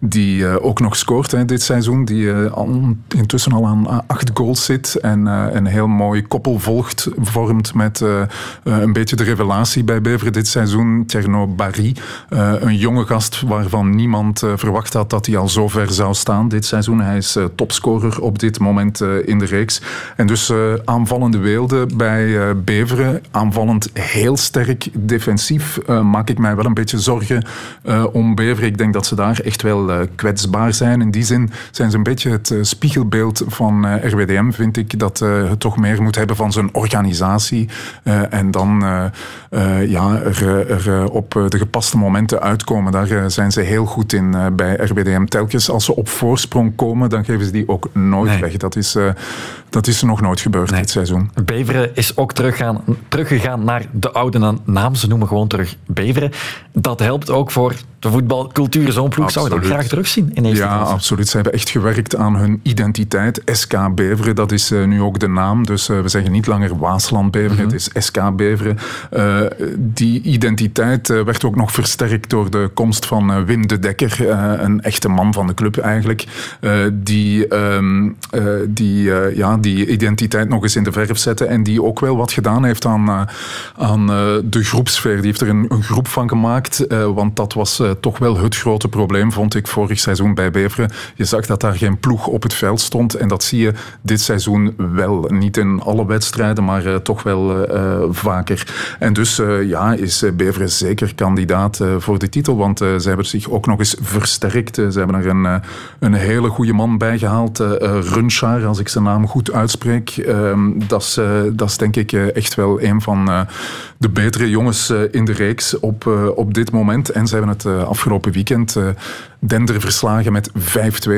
die ook nog scoort hè, dit seizoen. Die al, intussen al aan acht goals zit en een heel mooi koppel volgt, vormt met een beetje de revelatie bij Beveren dit seizoen. Tjerno Barry, een jonge gast waarvan niemand verwacht had dat hij al zo ver zou staan dit seizoen. Hij is topscorer op dit moment in de reeks. En dus aanvallende weelde bij Beveren. Aanvallend heel sterk defensief maak ik mij wel een beetje zorgen om Beveren. Ik denk dat ze daar echt wel kwetsbaar zijn. In die zin zijn ze een beetje het spiegelbeeld van RWDM, vind ik. Dat het toch meer moet hebben van zijn organisatie. en dan ja, er op de gepaste momenten uitkomen. Daar zijn ze heel goed in bij RWDM. Telkens als ze op voorsprong komen, dan geven ze die ook nooit weg. Dat is, dat is nog nooit gebeurd dit seizoen. Beveren is ook teruggaan, teruggegaan naar de oude naam. Ze noemen gewoon terug Beveren. Dat helpt ook voor de voetbalcultuur. Zo'n ploeg zou je dat graag terugzien in Ja, absoluut. Ze hebben echt gewerkt aan hun identiteit. SK Beveren, dat is uh, nu ook de naam. Dus uh, we zeggen niet langer Waasland Beveren, mm -hmm. het is SK Beveren. Uh, die identiteit werd ook nog versterkt door de komst van Wim de Dekker, een echte man van de club eigenlijk, die, um, die, ja, die identiteit nog eens in de verf zette en die ook wel wat gedaan heeft aan, aan de groepsfeer. Die heeft er een, een groep van gemaakt, want dat was toch wel het grote probleem, vond ik vorig seizoen bij Beveren. Je zag dat daar geen ploeg op het veld stond en dat zie je dit seizoen wel. Niet in alle wedstrijden, maar uh, toch wel uh, vaker. En dus ja, is Beveren zeker kandidaat voor de titel, want ze hebben zich ook nog eens versterkt. ze hebben er een, een hele goede man bij gehaald, Runchar, als ik zijn naam goed uitspreek. Ehm, dat is, dat is denk ik echt wel een van de betere jongens in de reeks op, op dit moment. En ze hebben het afgelopen weekend Dender verslagen met 5-2.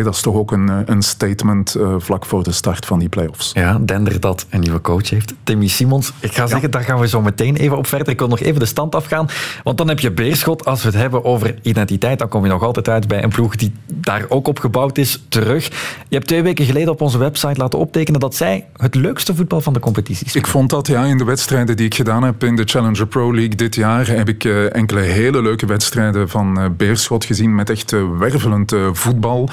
Dat is toch ook een, een statement vlak voor de start van die play-offs. Ja, Dender dat een nieuwe coach heeft. Timmy Simons. Ik ga zeggen, daar gaan we zo meteen even op verder. Ik wil nog even de stand afgaan. Want dan heb je Beerschot. Als we het hebben over identiteit, dan kom je nog altijd uit bij een ploeg die daar ook op gebouwd is, terug. Je hebt twee weken geleden op onze website laten optekenen dat zij het leukste voetbal van de competitie spelen. Ik vond dat, ja, in de wedstrijden die ik gedaan heb in de Challenger Pro League dit jaar, heb ik uh, enkele hele leuke wedstrijden van uh, Beerschot gezien met echt wervelend voetbal.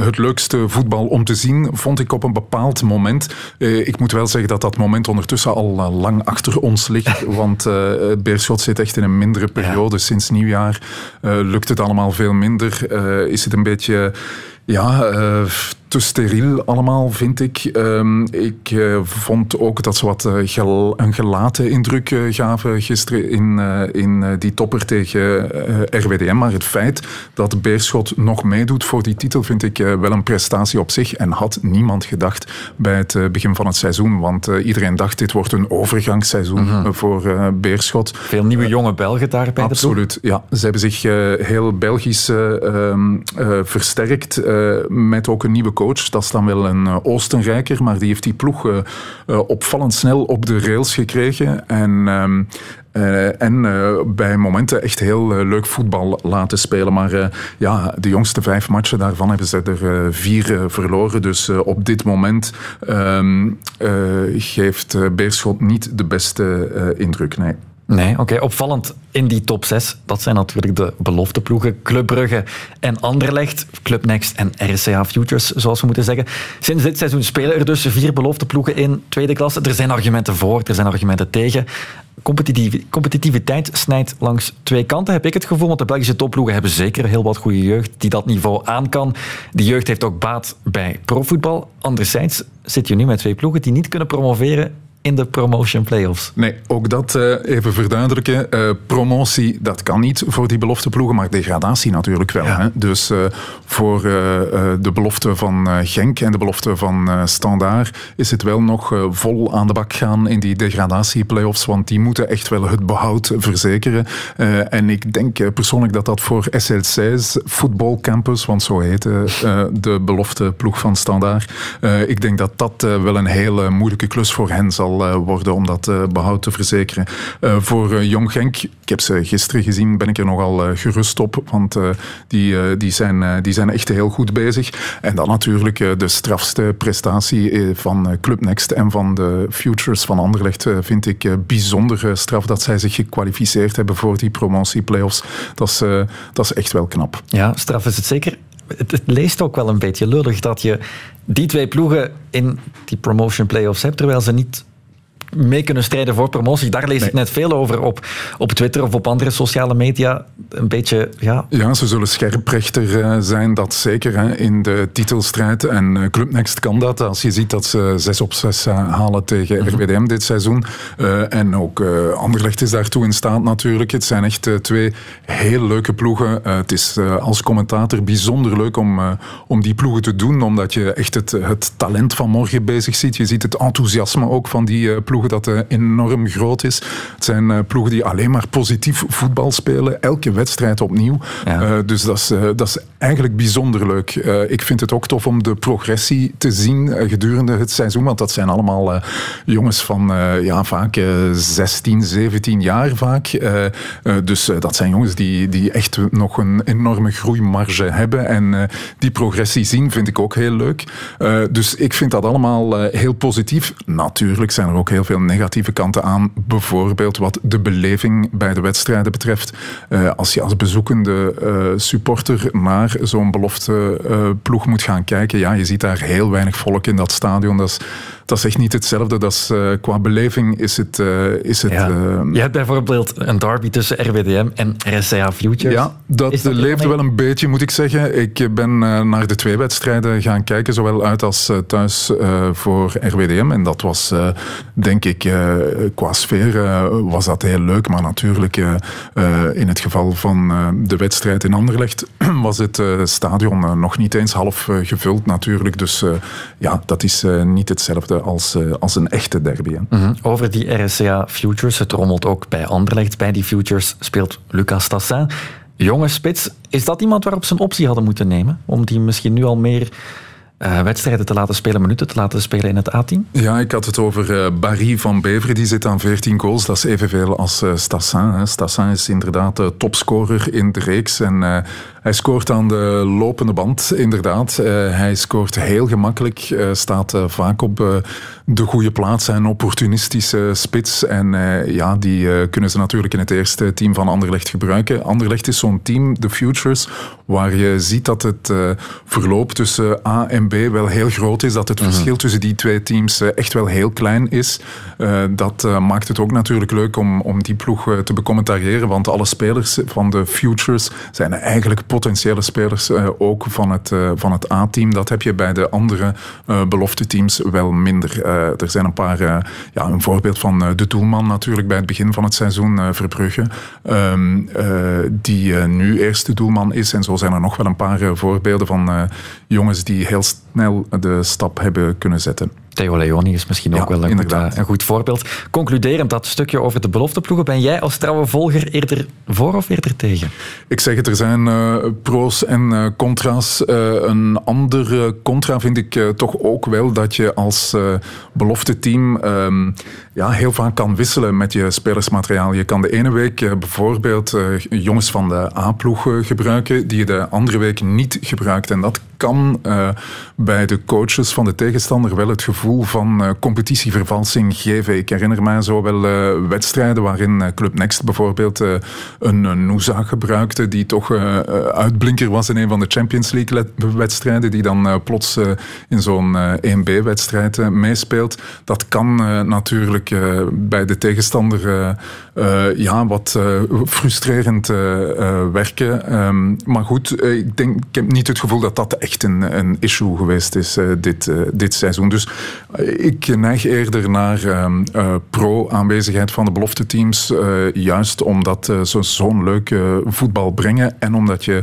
het leukste voetbal om te zien vond ik op een bepaald moment. Uh, ik moet wel zeggen dat dat moment ondertussen al lang achter ons ligt. want uh, Beerschot zit echt in een mindere periode. Ja. Sinds nieuwjaar lukt het allemaal veel minder. is het een beetje ja, te steriel allemaal, vind ik. Um, ik uh, vond ook dat ze wat uh, gel een gelaten indruk uh, gaven gisteren in, in die topper tegen RWDM. Maar het feit dat Beerschot nog meedoet voor die titel vind ik wel een prestatie op zich. En had niemand gedacht bij het begin van het seizoen. Want iedereen dacht dit wordt een overgangsseizoen mm -hmm. voor Beerschot. Veel nieuwe jonge Belgen daar bij Absoluut, ja. Ze hebben zich heel Belgisch ehm, versterkt met ook een nieuwe coach. Dat is dan wel een uh, Oostenrijker, maar die heeft die ploeg uh, uh, opvallend snel op de rails gekregen. En, um, en bij momenten echt heel leuk voetbal laten spelen. Maar ja, de jongste vijf matchen daarvan hebben ze er vier verloren. Dus op dit moment um, geeft Beerschot niet de beste indruk. Nee. Nee, oké. Opvallend in die top 6, dat zijn natuurlijk de belofteploegen. Club Brugge en Anderlecht, Club Next en RCA Futures, zoals we moeten zeggen. Sinds dit seizoen spelen er dus vier belofteploegen in tweede klasse. Er zijn argumenten voor, er zijn argumenten tegen. Competitiv competitiviteit snijdt langs twee kanten, heb ik het gevoel. Want de Belgische topploegen hebben zeker heel wat goede jeugd die dat niveau aan kan. Die jeugd heeft ook baat bij profvoetbal. Anderzijds zit je nu met twee ploegen die niet kunnen promoveren in de promotion playoffs. Nee, ook dat uh, even verduidelijken. Uh, promotie, dat kan niet voor die belofteploegen, maar degradatie natuurlijk wel. Ja. Hè? Dus uh, voor de belofte van Genk en de belofte van Standaard is het wel nog vol aan de bak gaan in die degradatieplayoffs, want die moeten echt wel het behoud verzekeren. en ik denk persoonlijk dat dat voor SL6 voetbalcampus, want zo heet de belofteploeg van Standaard, ik denk dat dat wel een hele moeilijke klus voor hen zal eh, worden om dat eh, behoud te verzekeren. Eh, voor Jong Genk, ik heb ze gisteren gezien, ben ik er nogal gerust op, want die, die, zijn, die zijn echt heel goed bezig. En dan natuurlijk de strafste prestatie van Club Next en van de Futures van Anderlecht vind ik bijzonder straf dat zij zich gekwalificeerd hebben voor die promotie-playoffs. Dat is, dat is echt wel knap. Ja, straf is het zeker. het, leest ook wel een beetje lullig dat je die twee ploegen in die promotion playoffs hebt, terwijl ze niet mee kunnen strijden voor promotie. Daar lees ik net veel over op, op Twitter of op andere sociale media. Een beetje, ja... Ja, ze zullen scherprechter uh, zijn, dat zeker, hè, in de titelstrijd. En uh, Club Next kan dat. Als je ziet dat ze 6 op 6 uh, eh, halen tegen. RWDM dit seizoen. en ook Anderlecht is daartoe in staat natuurlijk. Het zijn echt twee heel leuke ploegen. het is als commentator bijzonder leuk om, om die ploegen te doen, omdat je echt het, het talent van morgen bezig ziet. Je ziet het enthousiasme ook van die ploegen dat uh, enorm groot is. Het zijn uh, ploegen die alleen maar positief voetbal spelen. Elke wedstrijd opnieuw. Uh, dus dat is, dat is eigenlijk bijzonder leuk. ik vind het ook tof om de progressie te zien gedurende het seizoen. Want dat zijn allemaal jongens van ja, vaak 16, 17 jaar vaak. dus dat zijn jongens die, die echt nog een enorme groeimarge hebben. En die progressie zien vind ik ook heel leuk. dus ik vind dat allemaal heel positief. Natuurlijk zijn er ook heel veel negatieve kanten aan. Bijvoorbeeld wat de beleving bij de wedstrijden betreft. Uh, als je als bezoekende uh, supporter naar zo'n belofte uh, ploeg moet gaan kijken, ja, je ziet daar heel weinig volk in dat stadion. Dat is dat is echt niet hetzelfde. Dat is, uh, qua beleving is het... Uh, is het ja. uh, je hebt bijvoorbeeld een derby tussen RWDM en RSA Futures. Ja, dat, dat leefde wel een beetje, moet ik zeggen. Ik ben naar de twee wedstrijden gaan kijken, zowel uit als thuis voor RWDM. En dat was, denk ik, qua sfeer was dat heel leuk. Maar natuurlijk, in het geval van de wedstrijd in Anderlecht was het stadion nog niet eens half gevuld natuurlijk. Dus ja, dat is niet hetzelfde als, uh, als een echte derby. Mm -hmm. Over die RSCA Futures, het rommelt ook bij Anderlecht. Bij die Futures speelt Lucas Tassin. Jonge spits, is dat iemand waarop ze een optie hadden moeten nemen? Om die misschien nu al meer uh, wedstrijden te laten spelen, minuten te laten spelen in het A-team? Ja, ik had het over uh, Barry van Beveren. Die zit aan 14 goals. Dat is evenveel als uh, Stassin. Hè. Stassin is inderdaad de topscorer in de reeks. En hij scoort aan de lopende band, inderdaad. hij scoort heel gemakkelijk. staat vaak op de goede plaats. Een opportunistische spits. En ja, die kunnen ze natuurlijk in het eerste team van Anderlecht gebruiken. Anderlecht is zo'n team, de Futures, waar je ziet dat het verloop tussen A en wel heel groot is. Dat het mhm. verschil tussen die twee teams eh, echt wel heel klein is. Uh, dat maakt het ook natuurlijk leuk om, om die ploeg te becommentariëren. Want alle spelers van de Futures zijn eigenlijk potentiële spelers ook van het, van het A-team. Dat heb je bij de andere belofte teams wel minder. er zijn een paar, ja, een voorbeeld van de doelman natuurlijk bij het begin van het seizoen, Verbrugge. Um, die nu eerste doelman is. En zo zijn er nog wel een paar voorbeelden van jongens die heel snel de stap hebben kunnen zetten. Theo Leoni is misschien ook wel een goed, eh, een goed, voorbeeld. Concluderend dat stukje over de belofteploegen. Ben jij als trouwe volger eerder voor of eerder tegen? Ik zeg het, er zijn uh, pro's en uh, contra's. een andere contra vind ik toch ook wel dat je als belofteteam um, ja, heel vaak kan wisselen met je spelersmateriaal. Je kan de ene week bijvoorbeeld jongens van de A-ploeg gebruiken die je de andere week niet gebruikt. En dat kan bij de coaches van de tegenstander wel het gevoel van uh, competitievervalsing geven. Ik herinner mij zo wel uh, wedstrijden waarin uh, Club Next bijvoorbeeld een, een gebruikte, die toch uitblinker was in een van de Champions League wedstrijden, die dan plots in zo'n 1B-wedstrijd meespeelt. Dat kan natuurlijk bij de tegenstander ja, wat frustrerend werken. Um, maar goed, ik, denk, ik heb niet het gevoel dat dat echt een, een issue geweest is dit, dit seizoen. Dus ik neig eerder naar uh, pro-aanwezigheid van de belofteteams. Uh, juist omdat ze zo'n leuk voetbal brengen en omdat je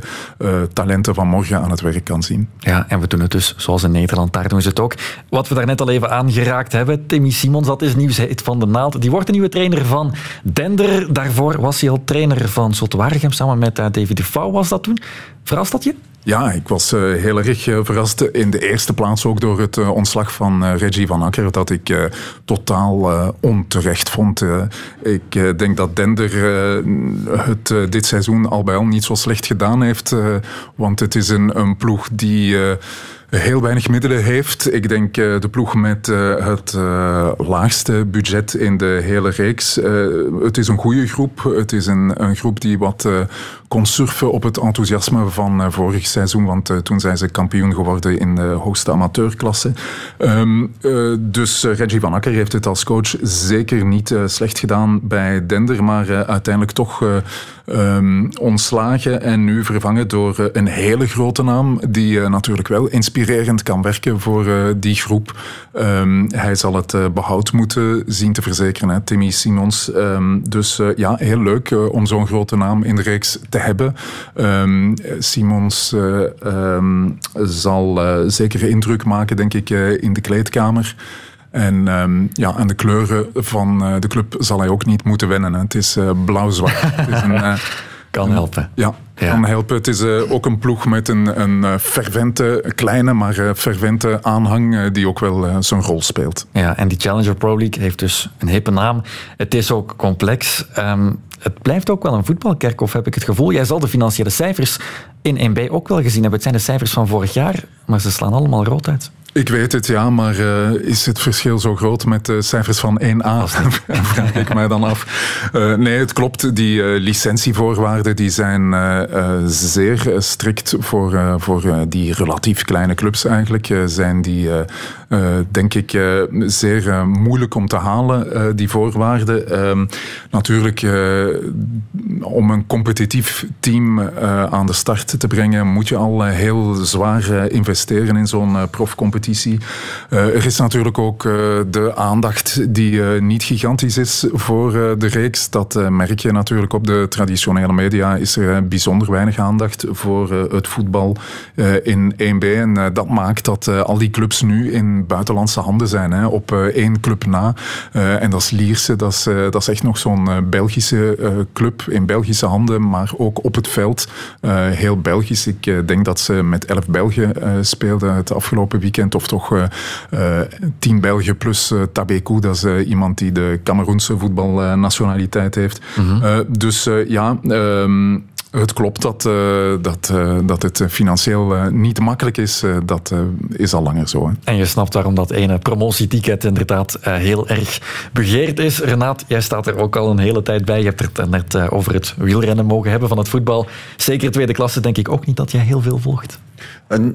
talenten van morgen aan het werk kan zien. Ja, en we doen het dus zoals in Nederland. Daar doen ze het ook. Wat we daarnet al even aangeraakt hebben. Timmy Simons, dat is nieuwsheid van de naald. Die wordt de nieuwe trainer van Dender. Daarvoor was hij al trainer van Waregem samen met David de Vouw was dat toen. Verrast dat je? Ja, ik was uh, heel erg uh, verrast. In de eerste plaats ook door het uh, ontslag van Reggie van Akker, dat ik totaal onterecht vond. ik denk dat Dender het dit seizoen al bij al niet zo slecht gedaan heeft. want het is een, een ploeg die heel weinig middelen heeft. Ik denk de ploeg met het laagste budget in de hele reeks. het is een goede groep. Het is een, een groep die wat kon surfen op het enthousiasme van vorig seizoen. Want toen zijn ze kampioen geworden in de hoogste amateurklasse. Um, dus Reggie van Akker heeft het als coach zeker niet slecht gedaan bij Dender. Maar uiteindelijk toch um, ontslagen en nu vervangen door uh, een hele grote naam die uh, natuurlijk wel inspirerend kan werken voor uh, die groep. Um, hij zal het behoud moeten zien te verzekeren, Timmy Simons. Um, dus ja, heel leuk om zo'n grote naam in de reeks te hebben. Simons zal zeker indruk maken, denk ik, in de kleedkamer. En um, ja, aan de kleuren van uh, de club zal hij ook niet moeten wennen. Hè. Het is uh, blauw-zwart. uh, kan helpen. Ja, ja, kan helpen. Het is ook een ploeg met een, een fervente, kleine, maar fervente aanhang die ook wel zijn rol speelt. Ja, en die Challenger Pro League heeft dus een hippe naam. Het is ook complex. Um, het blijft ook wel een voetbalkerkhof, heb ik het gevoel. Jij zal de financiële cijfers in 1B ook wel gezien hebben. Het zijn de cijfers van vorig jaar, maar ze slaan allemaal rood uit. Ik weet het, ja, maar uh, is het verschil zo groot met de cijfers van 1A? vraag ik mij dan af. Uh, nee, het klopt. Die uh, licentievoorwaarden die zijn zeer strikt voor, voor die relatief kleine clubs eigenlijk. zijn die, denk ik, zeer moeilijk om te halen, die voorwaarden. Ehm, natuurlijk, om een competitief team aan de start te brengen, moet je al heel zwaar investeren in zo'n profcompetitie er is natuurlijk ook de aandacht die niet gigantisch is voor de reeks. Dat merk je natuurlijk op de traditionele media. Is er bijzonder weinig aandacht voor het voetbal in 1B. En dat maakt dat al die clubs nu in buitenlandse handen zijn. Hè, op één club na. en dat is Lierse. Dat is, dat is echt nog zo'n Belgische club in Belgische handen. Maar ook op het veld heel Belgisch. Ik denk dat ze met 11 Belgen speelden het afgelopen weekend of toch tien Belgen plus Tabekou, dat is iemand die de Cameroense voetbalnationaliteit heeft. Mhm. dus ja, um, het klopt dat, uh, dat, uh, dat het financieel uh, niet makkelijk is. dat is al langer zo. Hè. En je snapt waarom dat ene promotieticket inderdaad heel erg begeerd is. Renaat, jij staat er ook al een hele tijd bij. Je hebt het net over het wielrennen mogen hebben van het voetbal. Zeker tweede klasse denk ik ook niet dat jij heel veel volgt.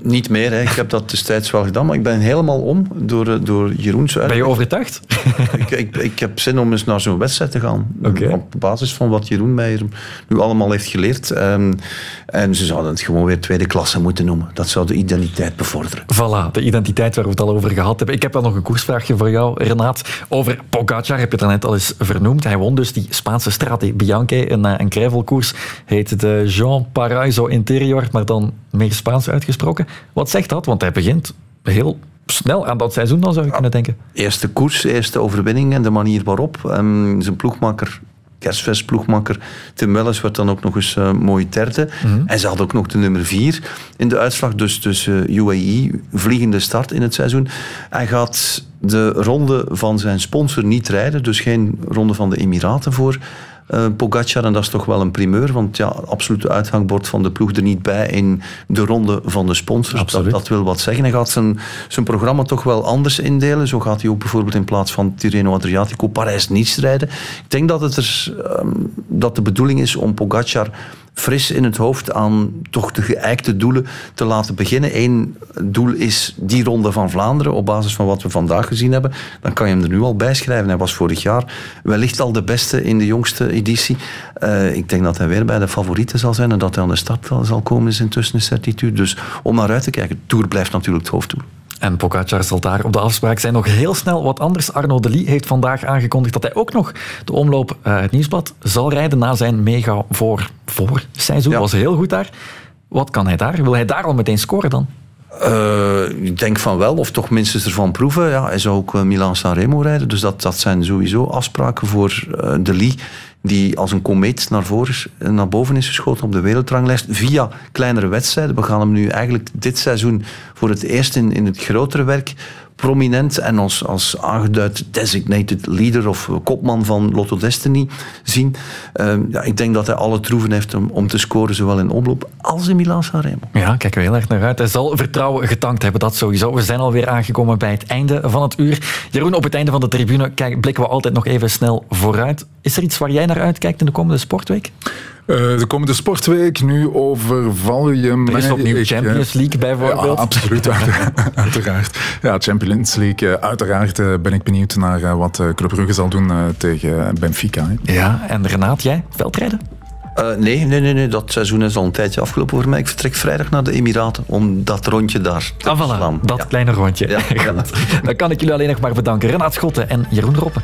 Niet meer. Hè. Ik heb dat destijds wel gedaan, maar ik ben helemaal om door, door Jeroens Ben je overtuigd? ik, ik, ik, heb zin om eens naar zo'n wedstrijd te gaan. Okay. Op basis van wat Jeroen mij nu allemaal heeft geleerd. Um, en ze zouden het gewoon weer tweede klasse moeten noemen. Dat zou de identiteit bevorderen. Voilà, de identiteit waar we het al over gehad hebben. Ik heb wel nog een koersvraagje voor jou, Renaat. Over Pogacar heb je het net al eens vernoemd. Hij won dus die Spaanse Strade Bianche, een, eh, een krijvelkoers. Heet de Jean Paraiso Interior, maar dan meer Spaans uitgesproken. Wat zegt dat? Want hij begint heel snel aan dat seizoen, dan zou je kunnen denken. Eerste koers, eerste overwinning en de manier waarop. Um, zijn ploegmaker kerstvestploegmakker Tim Welles werd dan ook nog eens uh, mooi derde. Mm En ze had ook nog de nummer vier in de uitslag. Dus, dus uh, UAE, vliegende start in het seizoen. Hij gaat de ronde van zijn sponsor niet rijden. Dus geen ronde van de Emiraten voor uh, Pogacar. En dat is toch wel een primeur, want ja, absolute uithangbord van de ploeg er niet bij in de ronde van de sponsors. Dat, dat, wil wat zeggen. Hij gaat zijn, zijn programma toch wel anders indelen. Zo gaat hij ook bijvoorbeeld in plaats van Tirreno Adriatico Parijs-Nice rijden. Ik denk dat, het er, um, dat de bedoeling is om Pogacar fris in het hoofd aan toch de geëikte doelen te laten beginnen. Eén doel is die ronde van Vlaanderen op basis van wat we vandaag gezien hebben. Dan kan je hem er nu al bij schrijven. Hij was vorig jaar wellicht al de beste in de jongste editie. Uh, ik denk dat hij weer bij de favorieten zal zijn en dat hij aan de start zal komen is intussen een certitude. Dus om naar uit te kijken, Tour blijft natuurlijk het hoofddoel. En Pogacar zal daar op de afspraak zijn. Nog heel snel wat anders. Arno de Lee heeft vandaag aangekondigd dat hij ook nog de omloop uh, het nieuwsblad zal rijden na zijn mega voor, voor seizoen. Ja. Was heel goed daar. Wat kan hij daar? Wil hij daar al meteen scoren dan? Uh, ik denk van wel, of toch minstens ervan proeven. Ja, hij zou ook uh, Milan Sanremo rijden. Dus dat, dat zijn sowieso afspraken voor uh, de Lee die als een komeet naar, voren, naar boven is geschoten op de wereldranglijst via kleinere wedstrijden. We gaan hem nu eigenlijk dit seizoen voor het eerst in, in het grotere werk prominent en als, als aangeduid designated leader of kopman van Lotto Destiny zien. Ehm, ja, ik denk dat hij alle troeven heeft om, om te scoren, zowel in omloop als in Milan Sanremo. Ja, kijken we heel erg naar uit. Hij zal vertrouwen getankt hebben, dat sowieso. We zijn alweer aangekomen bij het einde van het uur. Jeroen, op het einde van de tribune kijk, blikken we altijd nog even snel vooruit. Is er iets waar jij naar uitkijkt in de komende sportweek? Uh, de komende sportweek, nu overval je mij. Er is opnieuw Champions League bijvoorbeeld. Ja, absoluut, uiteraard. Ja, Champions League, eh, uiteraard ben ik benieuwd naar wat Club Brugge zal doen tegen Benfica. Hè. Ja, en Renaat, jij? Veldrijden? Uh, nee, nee, nee, nee, dat seizoen is al een tijdje afgelopen voor mij. Ik vertrek vrijdag naar de Emiraten om dat rondje daar te ah, voilà, Dat ja. kleine rondje. Ja, Dan kan ik jullie alleen nog maar bedanken. Renaat Schotten en Jeroen Roppen.